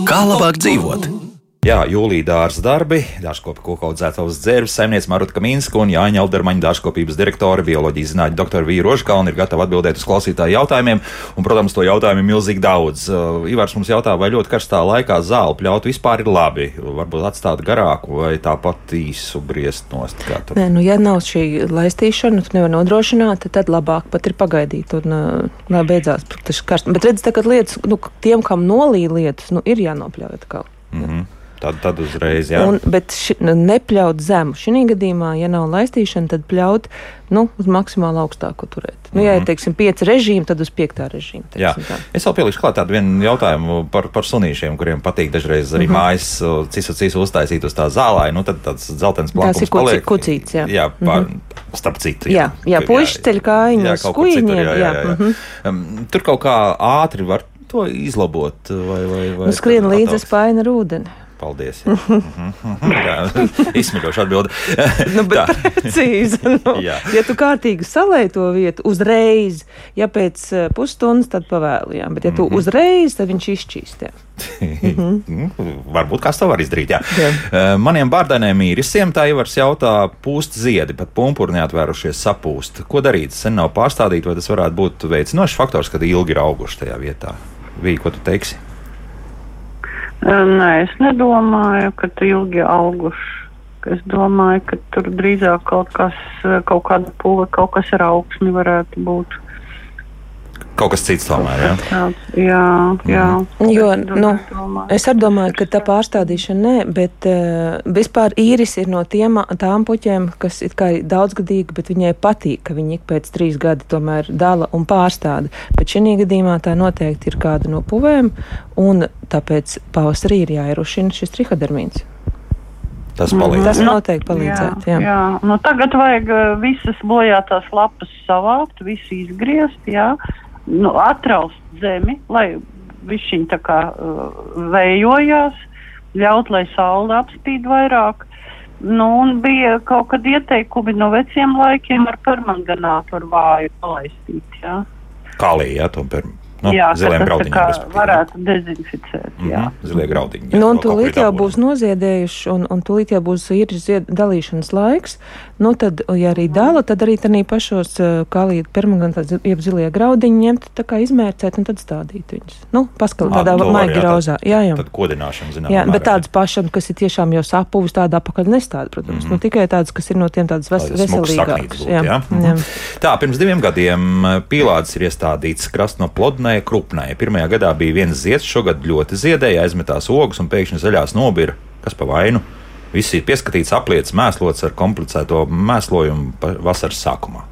Kā labāk dzīvot? Jā, jūlijā dārza darbi, dārzkopa koku audzētavas dzērves, saimniece Maruta Kaminska un Jāņa Aldermaņa dārzkopības direktore, bioloģijas zinātņu doktora Vīra Rožkalna ir gatava atbildēt uz klausītāju jautājumiem. Un, protams, to jautājumu ir milzīgi daudz. Uh, Ivars mums jautā, vai ļoti karstā laikā zāli pļaut vispār ir labi, varbūt atstāt garāku vai tāpat īsu briest nost. Nē, nu, ja nav šī laistīšana, tu nevari nodrošināt, tad labāk pat ir pagaidīt, un uh, lai beidzās tas karsts. Bet redziet, tagad lietas, nu, tiem, kam nolīja lietas, nu, ir jānopļauj atkal. Mm -hmm. Tad, tad uzreiz, jā. Un, bet ši, nu, nepļaut zemu. Šī gadījumā, ja nav laistīšana, tad pļaut nu, uz maksimāli augstāko turēt. Nu, ja ir teiksim, pieci režīmi, tad uz piektā režīma. Mhm. Es vēl pielikšu klāt tādu jautājumu par, par sunīšiem, kuriem patīk dažreiz arī Mhm. mm -hmm. mājas cisu cisu uztaisīt uz tā zālē. Nu, tad tāds dzeltens Tās plakums ir paliek. kucītes, jā. Jā, pār, starp citu. Jā, jā, puiši ceļ jā, kaut kur citur, kujiņiem, jā, jā, jā, jā, mhm. Um, tur kaut kā ātri var to izlabot. Vai, vai, vai Nu, skrien līdzi spēļu ar ūdeni. Paldies. Mhm, jā. izsmeļoši atbildi. Nu, bet precīzi. Nu, ja tu kārtīgi salēji to vietu uzreiz, ja pēc eh, pusstundas, tad pavēlījām. Bet, ja tu Mhm. uzreiz, tad viņš izšķīst. Jā. Mhm. Varbūt kāds to var izdarīt. Jā. Jā. Eh, Maniem bārdainiem īrisiem tā Ivars jautā, pūst ziedi, pat pumpuri neatvērušies sapūst. Ko darīt? Sen nav pārstādīti, vai tas varētu būt veicinošs faktors, kad ilgi ir auguši tajā vietā? Vī, ko tu teiksi? Nē, es nedomāju, ka tu ilgi auguši. Es domāju, ka tur drīzāk kaut kas, kaut kāda pūle, kaut kas ar augsni varētu būt. Kaut kas cits tomēr, jā. Tāds, jā, jā. Jo, Es nu, domāju, Es arī domāju, ka tā pārstādīšana nē, bet uh, vispār īris ir no tiem, tām puķēm, kas ir daudzgadīgi, bet viņai patīk, ka viņi ik pēc trīs gadi tomēr dala un pārstāda. Bet šī gadījumā tā noteikti ir kāda no puvēm, un tāpēc pavasarī ir jāierušina šis trihodermīns. Tas palīdz. Tas Nu, noteikti palīdzētu. Jā. Jā, jā. Nu, tagad vajag uh, visas bojātās lapas savākt, visu izgriezt, jā. Nu, atraust zemi, lai viņš tā kā uh, vējojās, ļaut, lai saule apspīd vairāk. nu, un bija kaut kad ieteikumi no veciem laikiem ar permanganātu ar vāju palaistīt, jā. Kalī, jā, to per, nu, jā, ziliem graudiņiem. varētu dezinficēt, jā. Mhm, Zilie graudiņi. jā, Nu, un tūlīt jau būs noziedējuši, un, un tūlīt jau būs ir zied, dalīšanas laiks. Nu, tad, ja arī dala, tad arī tādā pašos kalīti permanentā, jeb zilie graudiņi ņemt, tā kā izmērcēt un tad stādīt viņus. Nu, paskal tādā var, maigi grauzā. Jā, jā. Tad kodināšana, zinām. Jā, bet tādas pašas, kas ir tiešām jau sapuvis, tāda apakaļ nestāda, protams. Mm -hmm. nu, tikai tādas, kas ir no tiem tādas ves veselīgākas. Jā. Jā. jā. Tā, pirms diviem gadiem eh, pīlādes ir iestādīts krastno plodnē, krupnē. Pirmajā gadā bija viens zieds, šogad ļoti ziedēja, aizmetās ogas un pēkšņi zaļās nobira. Kas pa vainu? Viss ir pieskatīts, apliets, mēslots ar komplicēto mēslojumu vasaras sākumā.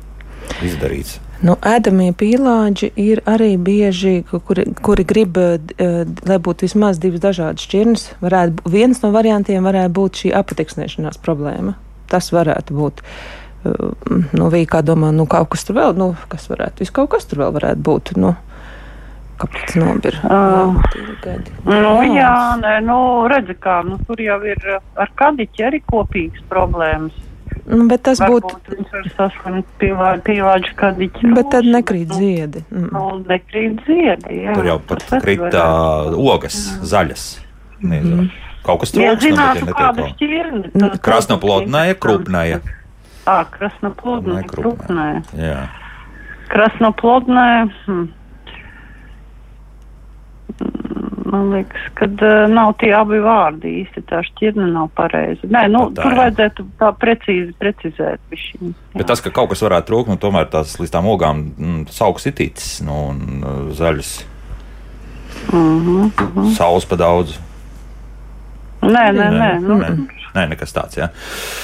Izdarīts. Nu, ēdamie pīlāģi ir arī bieži, ku- kuri, kuri grib, eh, eh, lai būtu vismaz divas dažādas šķirnes. Varētu, viens no variantiem varētu būt šī apateksnēšanās problēma. Tas varētu būt. eh, Nu, bija kā domā, nu, kaut kas tur vēl, nu, kas varētu, vis kaut kas tur vēl varētu būt. Nu, kāpēc nobir? Ā. Jā, tīri gadi. Nu, jā, nē, nu, redzi, kā, nu, tur jau ir uh, ar kadiķi arī kopīgas problēmas. Nu, bet tas būtu, viņš var saslimt pīlā- pīlāģu kadiķi. bet tad rūsu, nekrīt nu, ziedi. Mm. Nu, nekrīt ziedi, jā. Tur jau pat krita ogas, zaļas. Nezinu. Kaut kas Ja trūks, nu, bet zinātu, ja kāda šķirne. Nu, Krasnoplodnāja, krupnāja. Ā, krasnoplodnāja, krupnāja. Jā. Krasnoplodnāja. Hm. Mm, Man liekas, ka uh, nav tie abi vārdi īsti. Tā šķirne nav pareiza. Nē, nu, Tā, tur jā. vajadzētu tā precīzi precizēt. Bišķiņ, Bet tas, ka kaut kas varētu trūkt, nu, tomēr tās līdz tām ogām mm, augs itītis nu, un uh, zaļas. mm -hmm. Saules pa daudz. Nē, nē, nē. Nu, nē. Nē, nekas tāds. Jā.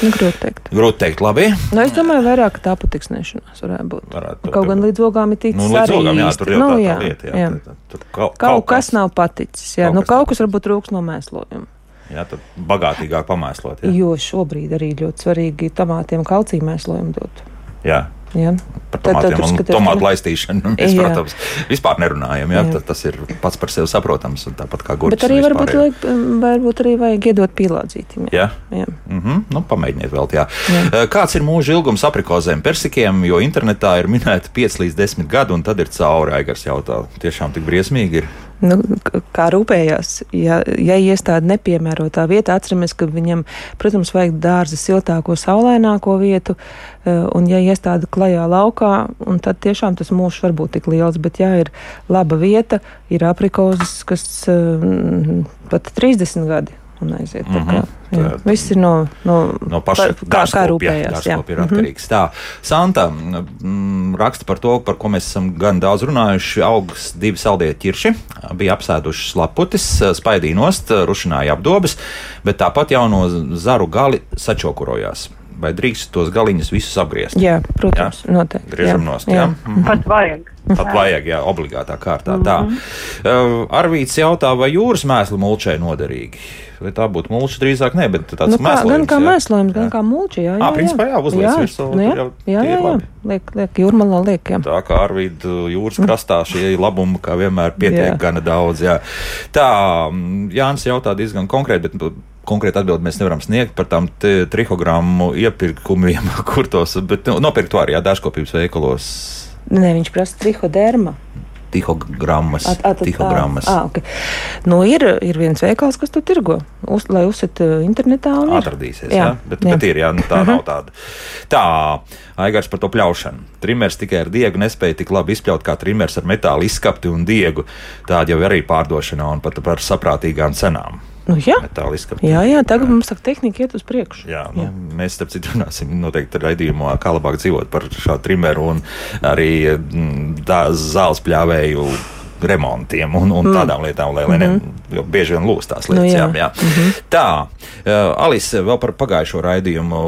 Nu, grūti teikt. Grūti teikt, labi. Nu, es domāju, vairāk tā patiksnēšanās varētu būt. Varētu, Kaut gan līdz ogām ir ticis nu, līdz ogām, jā, tur jau nu, tā, jā, tā lieta. Jā, jā. Tā, tur kaut, Kaut kas nav paticis. Jā, Kaut nu, kas kaut kas varbūt trūks no mēslojuma. Jā, tad bagātīgāk pamēslot. Jā. Jo šobrīd arī ļoti svarīgi tomātiem kalcija mēslojumu dot. Jā. Jā. Par tomātiem un tomātu laistīšanu mēs, Jā. protams, vispār nerunājam. Jā, Jā. jā. Tas ir pats par sevi saprotams. Tāpat kā gurķis. Bet arī varbūt, liek, varbūt arī vajag iedot pīlādzītim. Jā. jā. Mm -hmm. nu, pamēģiniet vēl. Jā. Jā. Jā. Kāds ir mūža ilgums aprikozēm, persikiem, jo internetā ir minēta 5 līdz 10 gadi, un tad ir cauri aigars jautā. Tiešām tik briesmīgi ir. Nu, kā rūpējās, ja, ja iestāde nepiemērotā vietā, atceramies, ka viņam, protams, vajag dārza siltāko, saulaināko vietu, eh, un ja iestāde klajā laukā, tad tiešām tas mūžs var būt tik liels, bet ja ir laba vieta, ir aprikozes, kas eh, pat 30 gadi un aiziet. Mm -hmm. kā, jā. Viss ir no, no, No paša kā, kā rūpējās. jā. ir Mhm. atkarīgs. Tā, Santa mm, raksta par to, par ko mēs esam gan daudz runājuši. Augs divi saldie ķirši bija apsēduši laputis, spaidīja nost, rušināja apdobas, bet tāpat jau no zaru gali sačokurojās. Vai drīkst tos galiņus visus apgriezt? Jā, protams, jā. noteikti. Griežam jā. nost, jā. Mhm. Pat vajag. Pat vajag, jā, obligātā kārtā. Tā. Uh, Arvīts jautā, vai jūras mēsli mulčē noderīgi? Vai tā būtu mulča drīzāk? Nē, bet tāds Nu, kā, mēslojums. gan kā jā. mēslojums, gan Jā. kā mūķi. Jā, jā, principā jā, jā, virsū, nu, jā, tur jau jā, ir jā, jā. labi. Liek, liek, jūrmalā liek, jā. Tā kā Arvīda jūras krastā šie labumi, kā vienmēr, pietiek Jā. gana daudz. Jā. Tā, mm, Jānis jautā diezgan konkrēti, bet nu, konkrēti atbildi mēs nevaram sniegt par tām trihogrammu iepirkumiem, kur tos, bet nu, nopirkt to arī jā, dārzkopības veikalos. Nē, viņš prasa trihoderma. Tihogrammas. Tihogrammas. ā, okay. nu, ir, ir viens veikals, kas to tirgo, uz, lai uzsit internetā. Atradīsies, jā, jā. Bet, jā. bet ir, jā, nu, tā Mhm. nav tāda. Tā, Aigars par to pļaušanu. Trimers tikai ar diegu nespēja tik labi izpļaut kā trimers ar metāla izskapti un diegu. Tāda jau ir arī pārdošanā un pat par saprātīgām cenām. Nu, jā. Metāla izskapti. jā, jā, tagad mums tā tehnika iet uz priekšu. Jā, nu, jā. Mēs, starp citu, runāsim noteikti raidījumā, kā labāk dzīvot par šādu trimeru un arī mm, tā zāles pļāvēju remontiem un, un tādām lietām, lai, lai ne, jo bieži vien lūst tās Nu, lietas. jā. jā. Jā. Tā, uh, Alise vēl par pagājušo raidījumu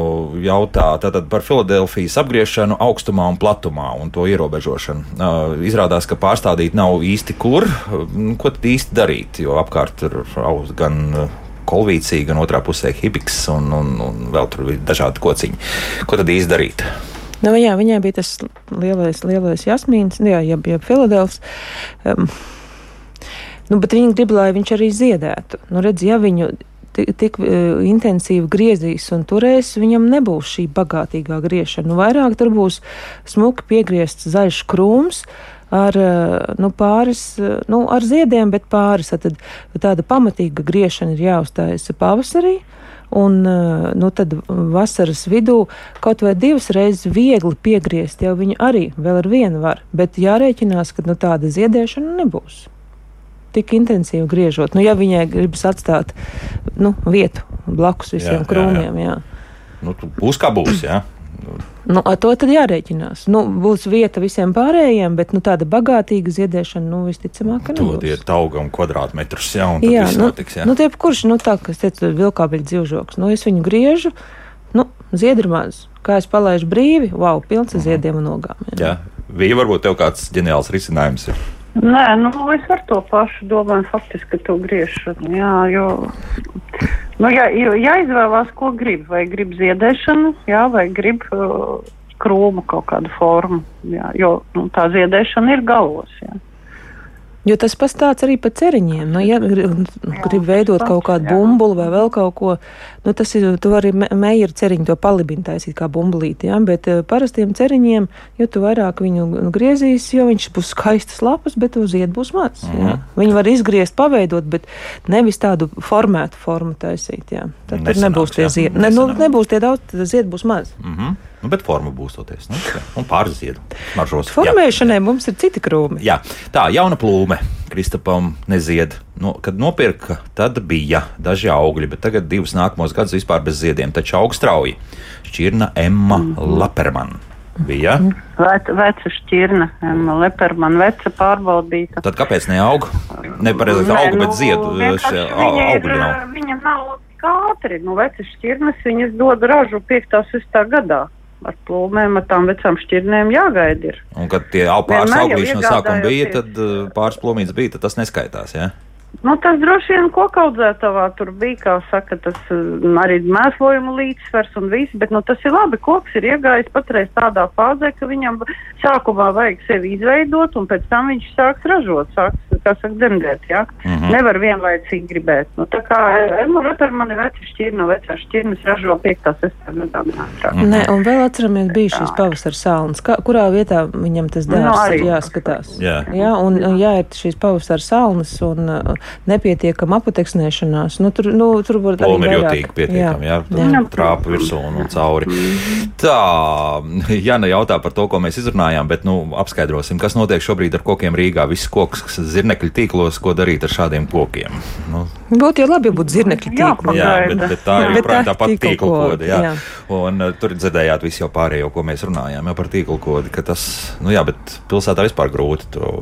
jautā tātad par Filadelfijas apgriešanu augstumā un platumā un to ierobežošanu. Uh, izrādās, ka pārstādīt nav īsti kur, uh, ko tad īsti darīt, jo apkārt ir augsts gan uh, kolvīcija, gan otrā pusē hipiks un, un, un vēl tur bija dažādi kociņi. Ko tad īsti darīt? Nu, jā, viņai bija tas lielais, lielais jasmīns, jā, jeb, jeb Filadelfs. Um, nu, bet viņi grib, lai viņš arī ziedētu. Nu, redz, ja viņu tik, tik uh, intensīvi griezīs un turēs, viņam nebūs šī bagātīgā griešana. Nu, vairāk tur būs smuki piegriezts zaļš krūms. Ar, uh, nu, pāris, uh, nu, ar ziediem, bet pāris. Tad tāda pamatīga griešana ir jāuzstājas pavasarī. Un uh, nu, tad vasaras vidū kaut vai divas reizes viegli piegriezt, jau viņu arī vēl ar vienu var. Bet jārēķinās, ka nu, tāda ziedēšana nebūs tik intensīvi griežot. Nu, ja viņai gribas atstāt nu, vietu blakus visiem jā, krūmiem, jā. jā. Nu, būs kā būs, jā. Nu, ar to tad jārēķinās. Nu, būs vieta visiem pārējiem, bet nu, tāda bagātīga ziedēšana, nu, visticamāk, ka nebūs. Tur ir taugam kvadrātmetrus, jā, un jā, nu, notiks, jā. Nu, tie, kurš, nu, tā, kas teica, vilkābeļu dzīvžoks, nu, es viņu griežu, nu, ziedri maz. Kā es palaidu brīvi, wow, pilns ar mhm. ziediem un ogām. Jā. jā. Bija varbūt tev kāds ģeniāls risinājums. Ir. Nē, nu, es ar to pašu domāju, faktiski, ka tu griešanu, jā, jo, nu, jā, jāizvēlās, ko grib, vai grib ziedēšanu, jā, vai grib uh, krūmu kaut kādu formu, jā, jo, nu, tā ziedēšana ir galos, jā. Jo tas pastāv arī par ceriņiem. Nu, ja grib veidot kaut kādu bumbuli vai vēl kaut ko, nu, tas ir, tu vari meijera ceriņu to palibinu taisīt kā bumbulīti, ja? bet uh, parastiem ceriņiem, jo tu vairāk viņu griezīs, jo viņš būs skaistas lapas, bet uz iet būs maz. Mm -hmm. ja? Mhm. Viņi var izgriezt, paveidot, bet nevis tādu formētu formu taisīt, ja? Tad Nesanāks, nebūs tie ziedi. Ne, nu, nebūs tie daudz, tad ziedi būs maz. Mm -hmm. Nu, bet forma būs toties. Nu, un pārziedu. Maržos. Formēšanai jā. mums ir citi krūmi. Jā, tā jauna plūme. Kristapam nezied. No, kad nopirka, tad bija daži augļi, bet tagad divus nākamos gadus vispār bez ziediem. Taču aug strauji. Šķirna Emma mm -hmm. Laperman. Bija. Vec, veca šķirne, Emma Leperman, veca pārbaudīta. Tad kāpēc neaug? Nepareizi ne, auga, nu, bet ziedu augļi nav. Viņa nav ātri, nu vecas šķirnes viņas dod ražu 5. 6. gadā ar plūmēm, ar tām vecām šķirnēm jāgaida. Ir. Un, kad tie pāris auglīši no sākuma bija, tad uh, pāris plūmītes bija, tad tas neskaitās. Ja? Nu, tas droši vien kokaudzētavā tur bija, kā saka, tas mm, arī mēslojuma līdzsvers un viss, bet nu, tas ir labi. Koks ir iegājis patreiz tādā fāzē, ka viņam sākumā vajag sevi izveidot, un pēc tam viņš sāks ražot, sāks, kā saka, dzemdēt, jā. Mm -hmm. Nevar vienlaicīgi gribēt. Nu, tā kā Emma ar mani veci šķirna, vecā šķirnes ražo 5. 6. gadā. Mm -hmm. Nē, un vēl atceramies, bija šīs pavasara salnas. Kā, kurā vietā viņam tas dēls nu, jāskatās? Jā, jā un jā, ir šīs pavasara salnas, un nepietiekama apateksnēšanās. Nu, tur, nu, tur var būt arī jūtīgi pietiekami, jā, jā, jā. trāpa virsū un, un cauri. Tā, Jana jautā par to, ko mēs izrunājām, bet, nu, apskaidrosim, kas notiek šobrīd ar kokiem Rīgā. Viss koks, kas zirnekļu tīklos, ko darīt ar šādiem kokiem? Nu. Būtu jau labi, ja būtu zirnekļu tīkli. Jā, bet, bet tā ir joprojām tā pati tīklu kode. Jā. Jā. Un uh, tur dzirdējāt visu jau pārējo, ko mēs runājām, jau par tīklu kodi, ka tas, nu jā, bet pilsētā vispār grūti to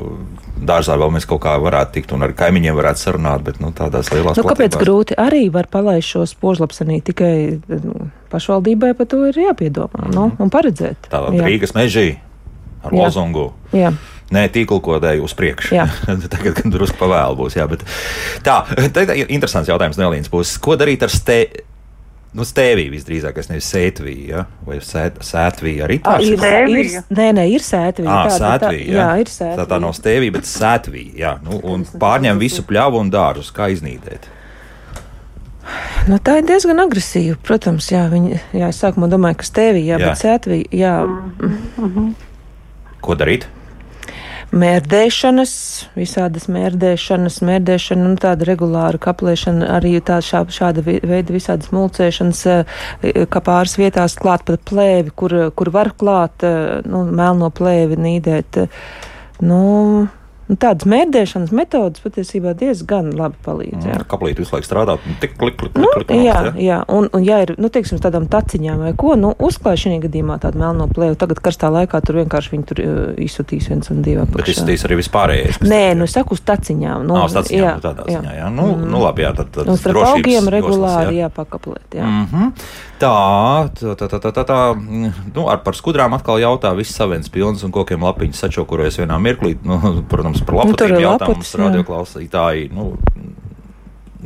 dārzā vēl mēs kaut kā varētu tikt un ar kaimiņiem varētu sarunāt, bet nu, tādās lielās nu, kāpēc platībās. grūti arī var palaist šo spožlapsenī tikai nu, pašvaldībai par to ir jāpiedomā mm -hmm. nu, un paredzēt. Tātad Rīgas mežī ar jā. lozungu. Jā. Nē, tīklkodēju uz priekšu. Tagad, kad drusku pavēlu būs. Jā, bet tā, tā ir interesants jautājums no Elīnas puses. Ko darīt ar ste Nu, stēvija visdrīzāk, nevis sētvija, ja? vai sēt, sētvija arī tā ir. ir nē, nē, ir sētvija. Ah, sētvija, tā, jā. jā, ir sētvija. Tā, tā nav stēvija, bet sētvija, jā. Nu, un pārņem visu pļavu un dārzus, kā iznīdēt. Nu, tā ir diezgan agresīva, protams, jā, viņa, jā, es sākumā domāju, ka stēvija, jā, jā. bet sētvija, jā. Mm -hmm. Ko darīt? Mērdēšanas, visādas mērdēšanas, mērdēšana, nu, tāda regulāra kaplēšana, arī tā, šā, šāda veida visādas mulcēšanas, eh, kā pāris vietās klāt pat plēvi, kur, kur var klāt, eh, nu, melno plēvi nīdēt. Nu, Nu, tādas mēdēšanas metodas patiesībā diezgan labi palīdz. Jā. Mm, kaplīt visu laiku strādāt, nu, tik klik, klik, nu, klik, jā, jā. jā, un, un ja ir, nu, teiksim, tādām taciņām vai ko, nu, uzklāj šī gadījumā tādu melno plēvu. Tagad karstā laikā tur vienkārši viņi tur uh, izsutīs viens un divi. Bet izsutīs arī vispārējais. Nē, nu, es saku uz taciņām. Nu, Nā, uz taciņām, jā, nu, tādā ziņā, jā. Nu, mm. nu, labi, jā, tad, tad un starp augiem regulāri jā. jāpakaplēt, jā. Mm -hmm. Tā, tā, tā, tā, tā, tā, tā. Nu, ar par skudrām atkal jautā, viss savens pilns un kokiem lapiņas sačokurojas vienā mirklī. Nu, protams, par lapatiem nu, jautā mums radioklausītāji. Nu,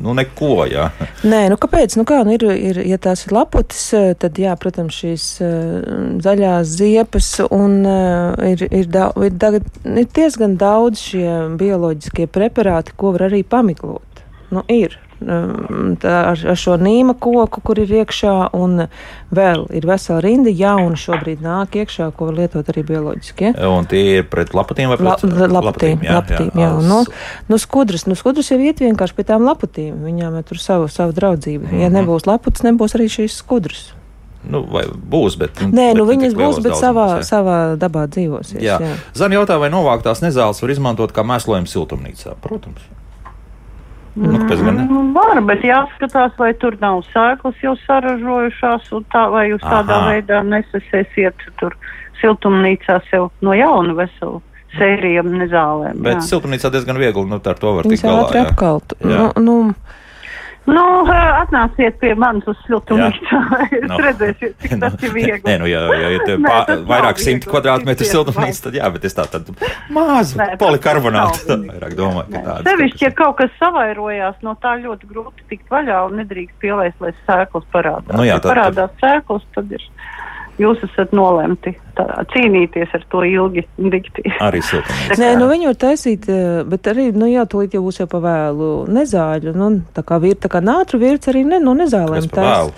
Nu, neko, jā. Nē, nu kāpēc? Nu kā, nu ir, ir, ja tās ir laputis, tad, jā, protams, šīs uh, zaļās ziepes un uh, ir, ir, da, ir, da, ir diezgan daudz šie bioloģiskie preparāti, ko var arī pamiglot. nu, ir. Um, ar, ar šo nīma koku, kur ir iekšā, un vēl ir vesela rinda jaunu šobrīd nāk iekšā, ko var lietot arī bioloģiski. Ja? Un tie ir pret lapatīm vai La, pret lapatīm, jā, lapatīm, jā. jā. Nu, nu, skudras, nu, skudras jau iet vienkārši pie tām lapatīm. Viņām ir tur savu, savu draudzību. Mm -hmm. Ja nebūs laputs, nebūs arī šīs skudras. Nu, vai būs, bet. Nē, bet nu, viņas būs, bet savā, daudzumos, jā. savā dabā dzīvosies. Jā. jā. Zani jautā, vai novāktās nezāles var izmantot kā mēslojumu siltumnīcā? Protams. Nu? Nu, Var, bet jāskatās, vai tur nav sēklas jau saražojušās, un tā, vai jūs tādā Aha. veidā nesasiesiet tur siltumnīcā sev no jauna veselu sēriju nezālēm. Bet jā. siltumnīcā diezgan viegli, nu, tā ar to var tikt galā. ātri jā. apkalt. Jā. Nu, nu, Nu, ā, atnāciet pie manis uz siltumnīcā. Jūs Nu. redzēsiet, cik tas ir viegli. Nē, nu, ja, ja ir Nē, pā, vairāk simti kvadrātmetru siltumnīca, tad jā, bet es tā tad mazu polikarbonātu viegli. vairāk domāju, ka tādas. Sevišķi, ja kaut kas savairojās, no tā ļoti grūti tikt vaļā un nedrīkst pielaist, lai sēklas parādās. Nu jā, ja tad- parādās sēklas, tad ir, jūs esat nolemti tā, cīnīties ar to ilgi dikti. Arī siltumnīca. Nē, nu viņu var taisīt, eh, bet arī, nu jā, tūlīt jau būs jau pa vēlu nezāļu. Nu, tā kā vir, tā kā nātru virts arī ne, no nezālēm. Vēlu?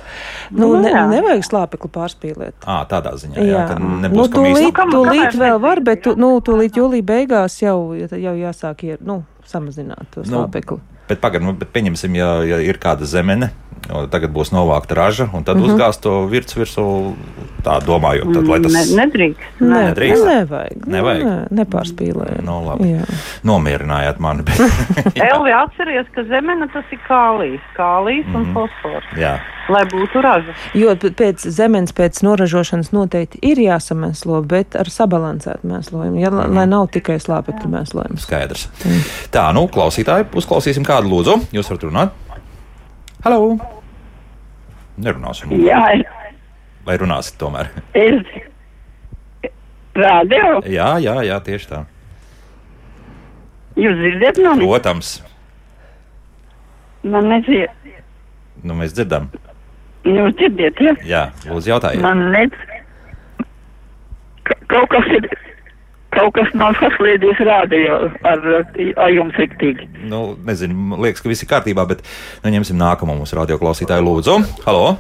Nu, Nu, ne, nevajag slāpekli pārspīlēt. Ā, tādā ziņā, jā, Jā, ka nu, nebūs kam tūlīt, kam- tūlīt vēl var, bet tu, nu, tūlīt jūlija beigās jau, jau jāsāk ir, nu, samazināt to Nu, slāpekli. Bet pagaidām, nu, bet pieņemsim, ja, ja ir kāda zemene, tagad būs novākta raža, un Mhm. tad mm -hmm. uzgāzt to virsmu virsū, tā domājot, tad, lai tas ne, nedrīkst. Nē, nedrīkst? nevajag. Nevajag? Nē, nepārspīlējot. Nu, labi. Jā. nomierinājāt mani. Bet, Elvi atceries, ka zemene tas ir kālijs, kālijs Mhm. un fosfors, jā, lai būtu raža. Jo pēc zemes, pēc noražošanas noteikti ir jāsamēslo, bet ar sabalansētu mēslojumu, ja, lai, lai nav tikai slāpekļu mēslojums. skaidrs. Tā, nu, klausītāji, uzklausīsim kādu lūdzu. Jūs varat runāt? Halo! Nerunāsim. Jā, Vai runāsit tomēr? es radio, Jā, jā, jā tieši tā. jūs dzirdat mani? Protams, Man nedzied, nu, mēs dzirdam. jūs dzirdiet, ja? Jā, lūdzu, jautājiet. Man. Ka- Kaut kas ir, kaut kas nav saslēdzies radio ar, ar jums riktīgi. Nu, nezinu, liekas, ka viss ir kārtībā, bet nu, ņemsim nākamo mūsu radioklausītāju. Lūdzu, halo!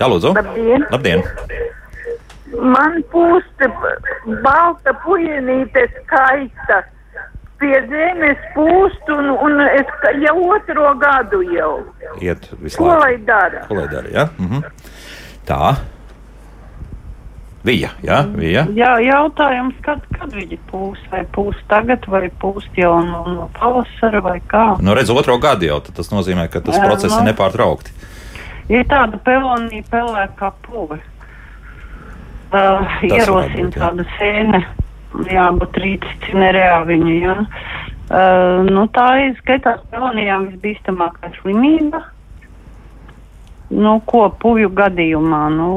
Jā, lūdzu! Labdien! Labdien! Man pūsta balta puienīte skaista. Pie zemes pūst un, un es jau otro gadu jau. Iet visu Ko lai dara? Ko lai dara? Ja? Mhm. Tā. Vija, jā, vija. Jā, jautājums, kad, kad viņi pūs, vai pūs tagad, vai pūs jau no, no pavasara, vai kā. Nu, redz, otro gadu jau, tas nozīmē, ka tas Jā, process ir nu. nepārtraukti. Ir tāda pelonija pelēkā puve. Uh, ierosina jā. tāda sēne, jābūt rīts cinerējā viņa, jā. Uh, nu, tā ir skaitās pelonijām visbīstamākā slimība. Nu, ko puvju gadījumā, nu,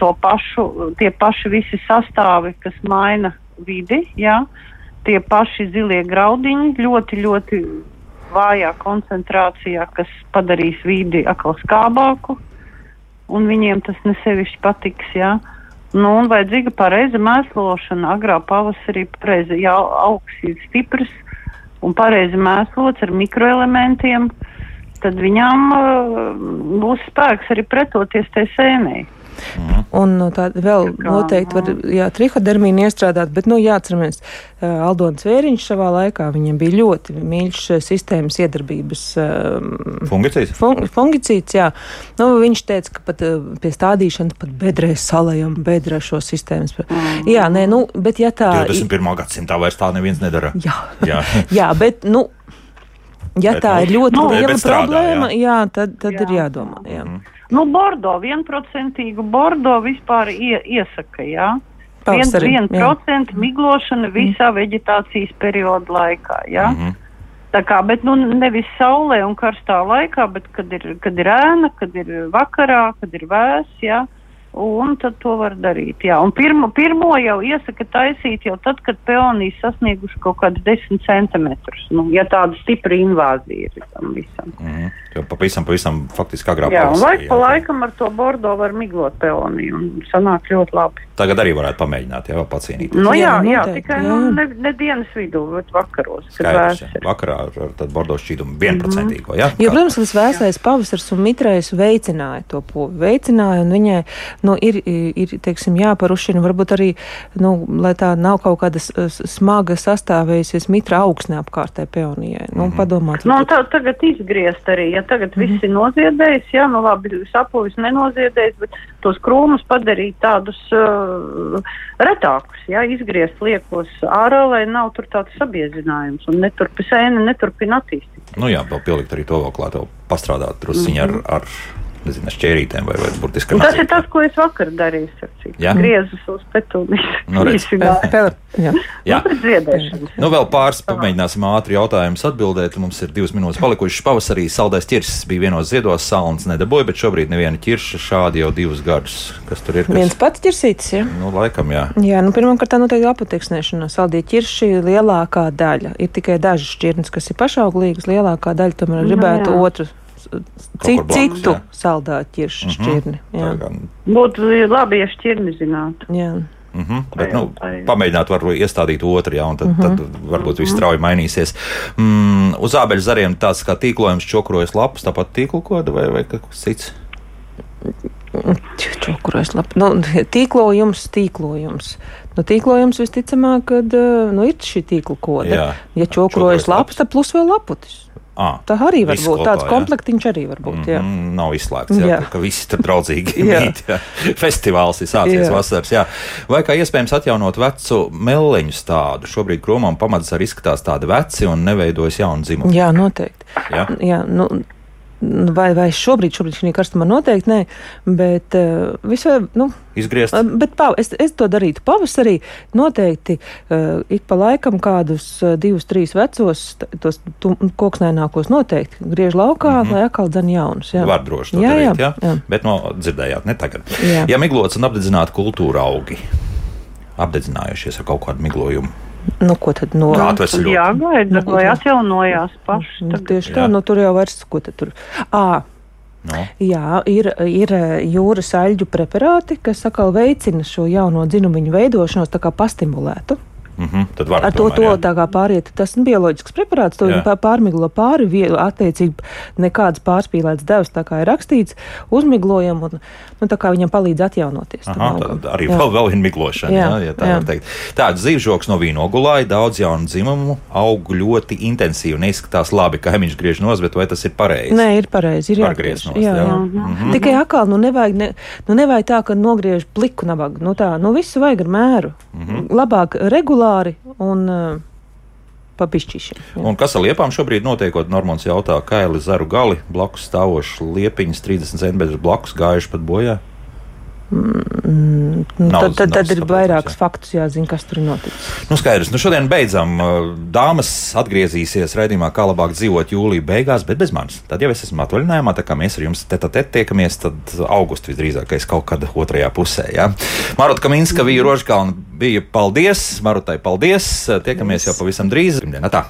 to pašu, tie paši visi sastāvi, kas maina vidi, jā, tie paši zilie graudiņi ļoti, ļoti vājā koncentrācijā, kas padarīs vidi atkal skābāku, un viņiem tas nesevišķi patiks, jā. Nu, un vajadzīga pareiza mēslošana, agrā pavasarī pareizi, jā, augs ir stiprs un pareizi mēslots ar mikroelementiem, tad viņām uh, būs spēks arī pretoties tai sēnei. Un no tā vēl kā, noteikti var jā, trihodermīnu iestrādāt, bet, nu, jāatceramies, uh, Aldons Vēriņš savā laikā, viņam bija ļoti mīļš uh, sistēmas iedarbības um, Fungicijas? fun fungicīds, jā. Nu, viņš teica, ka pat uh, pie stādīšanas pat bedrēs salajam bedrē šo sistēmas. Jā, nē, nu, bet ja tā... 21. gadsimtā vairs tā neviens nedara. Jā, Jā. jā bet, nu, ja Bet, tā nu, ir ļoti nu, liela strādā, problēma, jā. jā, tad, tad Jā. ir jādomā. Jā. Nu, bordo, vienprocentīgu bordo vispār ie, iesaka, jā. Viens jā. procents miglošana visā veģetācijas perioda laikā, jā. Mhm. Tā kā, bet nu nevis saulē un karstā laikā, bet kad ir, kad ir ēna, kad ir vakarā, kad ir vēs, jā. Un tad to var darīt, jā. Un pirmo, pirmo jau iesaka taisīt jau tad, kad peonijas sasnieguši kaut kādus 10 centimetrus. Nu, ja tāda stipra invāzija ir tam visam. Mhm. Jo pavisam, pavisam faktiski agrāk Jā, un laik pa laikam ar to bordo var miglot peoniju un sanāk ļoti labi. Tagad arī varētu pamēģināt, jā, vēl pacīnīties. Nu, jā, Jā, tikai jā, nu, ne, ne dienas vidū, bet vakaros. Skaidrs, jā. Vakarā ar, ar tādu bordo šķīdumu vienprocentīgo, jā? Jo, protams, tas vēsais pavasaris un mitrais veicināja to puvi. Veicināja, un viņai nu, ir, ir teiksim, jāparušina, varbūt arī, nu, lai tā nav kaut kāda smaga sastāvējusies mitra augsne apkārtē peonijai. Nu, Mhm. padomāt. Nu, tā, tagad izgriezt arī, ja tagad Mhm. viss ir noziedējis, jā, nu labi, sapuvis nenoziedējis, bet tos krūmus padarīt tādus uh, retākus, jā, izgriezt liekos ārā, lai nav tur tāds sabiezinājums un neturpi sēne neturpina attīstīt. Nu jā, vēl pielikt arī to vēl klāt, vēl pastrādāt drusciņi ar, ar nezinu, ar šķērītēm vai, vai burtiski Un tas ir tas, ko es vakar darīju, citu. Jā? Griezus uz petūnijas. Nu, redz. Jā. Jā. Nu, ziedēšanas. Nu, vēl pāris pamēģināsim ātri jautājumus atbildēt. Mums ir divas minūtes palikušas. Pavasarī saldais ķirsis bija vienos ziedos, salns nedabūja, bet šobrīd neviena ķirša šādi jau divus gadus. Kas tur ir? Kas? Viens pats ķirsītis, jā. Nu, laikam, jā. Jā, nu, pirmkārt, tā noteikti apateksnēšana. Saldie ķirši lielākā daļa. Ir tikai dažas šķirnes, kas ir pašauglīgas. Lielākā daļa tomēr Nu, gribētu jā. otru, citu, blakus, citu jā. saldā ķiršu Mhm. šķirni. Jā. Kā- Būtu labi, ja šķirni zinātu. Jā. Mhm, bet, jā, nu, pamēģināt, varbūt iestādīt otru, jā, un tad, Mhm. tad varbūt viss strauji mainīsies. Mm, uz ābeļu zariem tāds kā tīklojums, čokrojas lapas, tāpat tīklu koda vai, vai kaut kas cits. Čokurais labi. Nu, tīklojums, tīklojums. Nu, tīklojums visticamāk, kad nu, ir šī tīkla koda. Jā. Ja čokurojas lapas, tad plus vēl laputis. À, Tā arī var būt. kopā, Tāds jā. komplektiņš arī var būt. Jā. Mm, nav izslēgts, jā, Jā. Ka, ka visi tur draudzīgi mīt. Festivāls ir sācies Jā. vasaras. Jā. Vai kā iespējams atjaunot vecu meleņu stādu? Šobrīd krūmām pamats arī izskatās tādi veci un neveidojas jaunu dzimumu. jā, noteikti. Jā? Jā, nu, vai, vai šobrīd, šobrīd šī karstumā noteikti nē, bet uh, visai, nu, Izgriezt. Uh, Bet pav, es, es to darītu pavasarī. Noteikti uh, ik pa laikam kādus uh, divus, trīs vecos, tos koksnēnākos noteikti griež laukā, mm -hmm. lai atkal dzen jaunus. Jā. Var droši to jā, darīt, jā, jā, jā. Bet no dzirdējāt, ne tagad. Jā. Ja miglots un apdedzināta kultūra augi, apdedzinājušies ar kaut kādu miglojumu, Nu, ko tad no? kā atvesaļot? Jā, gaida, Nu, lai jā. atjaunojās paši. Nu, tieši Jā. tā, nu tur jau vairs ko tad tur. À, No. Jā, ir, ir jūras aļģu preparāti, kas atkal veicina šo jauno dzinumiņu veidošanos, tā kā pastimulētu. Mm -hmm. Tad var Ar to, to tā kā pāriet, tas ir bioloģisks preparāts, to viņi pā- pārmiglo pāri, vie- attiecīgi nekādas pārspīlētas devas, tā kā ir rakstīts, uzmiglojam un nu, tā kā viņam palīdz atjaunoties. Aha, tad arī Jā. vēl, vēl ir miglošana. Jā, Jā, jā, ja tā jā. var teikt. Tāds zīvžoks no vīnogulāja, daudz jaunu dzimumu, aug ļoti intensīvi. Neizskatās labi, ka kaimiņš griež nos, bet vai tas ir pareizi? Nē, ir pareizi. Ir jāgriež. nost, jā, jā. jā. Mhm. Tikai atkal, nu nevajag, ne, nu nevajag tā, ka nogriež pliku nabagu. Nu tā, nu visu vajag ar mēru. Mhm. Labāk regulāri un uh, papišķīšiem. jā. Un kas ar liepām šobrīd notiekot? Normons jautā, kaili zaru gali, blakus stāvošs liepiņas 30 cm blakus gājuši pat bojā. Nu, Nav- tad, tad, tad ir jā. faktus jāzina, kas tur noticis. Nu, skaidrs, nu šodien beidzam. Dāmas atgriezīsies raidījumā, kā labāk dzīvot jūlijā beigās, bet bez manis. Tad jau es esmu atvaļinājumā, tā kā mēs ar jums tete tete tiekamies, tad augustā visdrīzākais kaut kad otrajā pusē. Ja? Maruta Kaminska, Vīra Rožkalna bija paldies, Marutai paldies. Tiekamies jau pavisam drīz. Pirmdienā tā.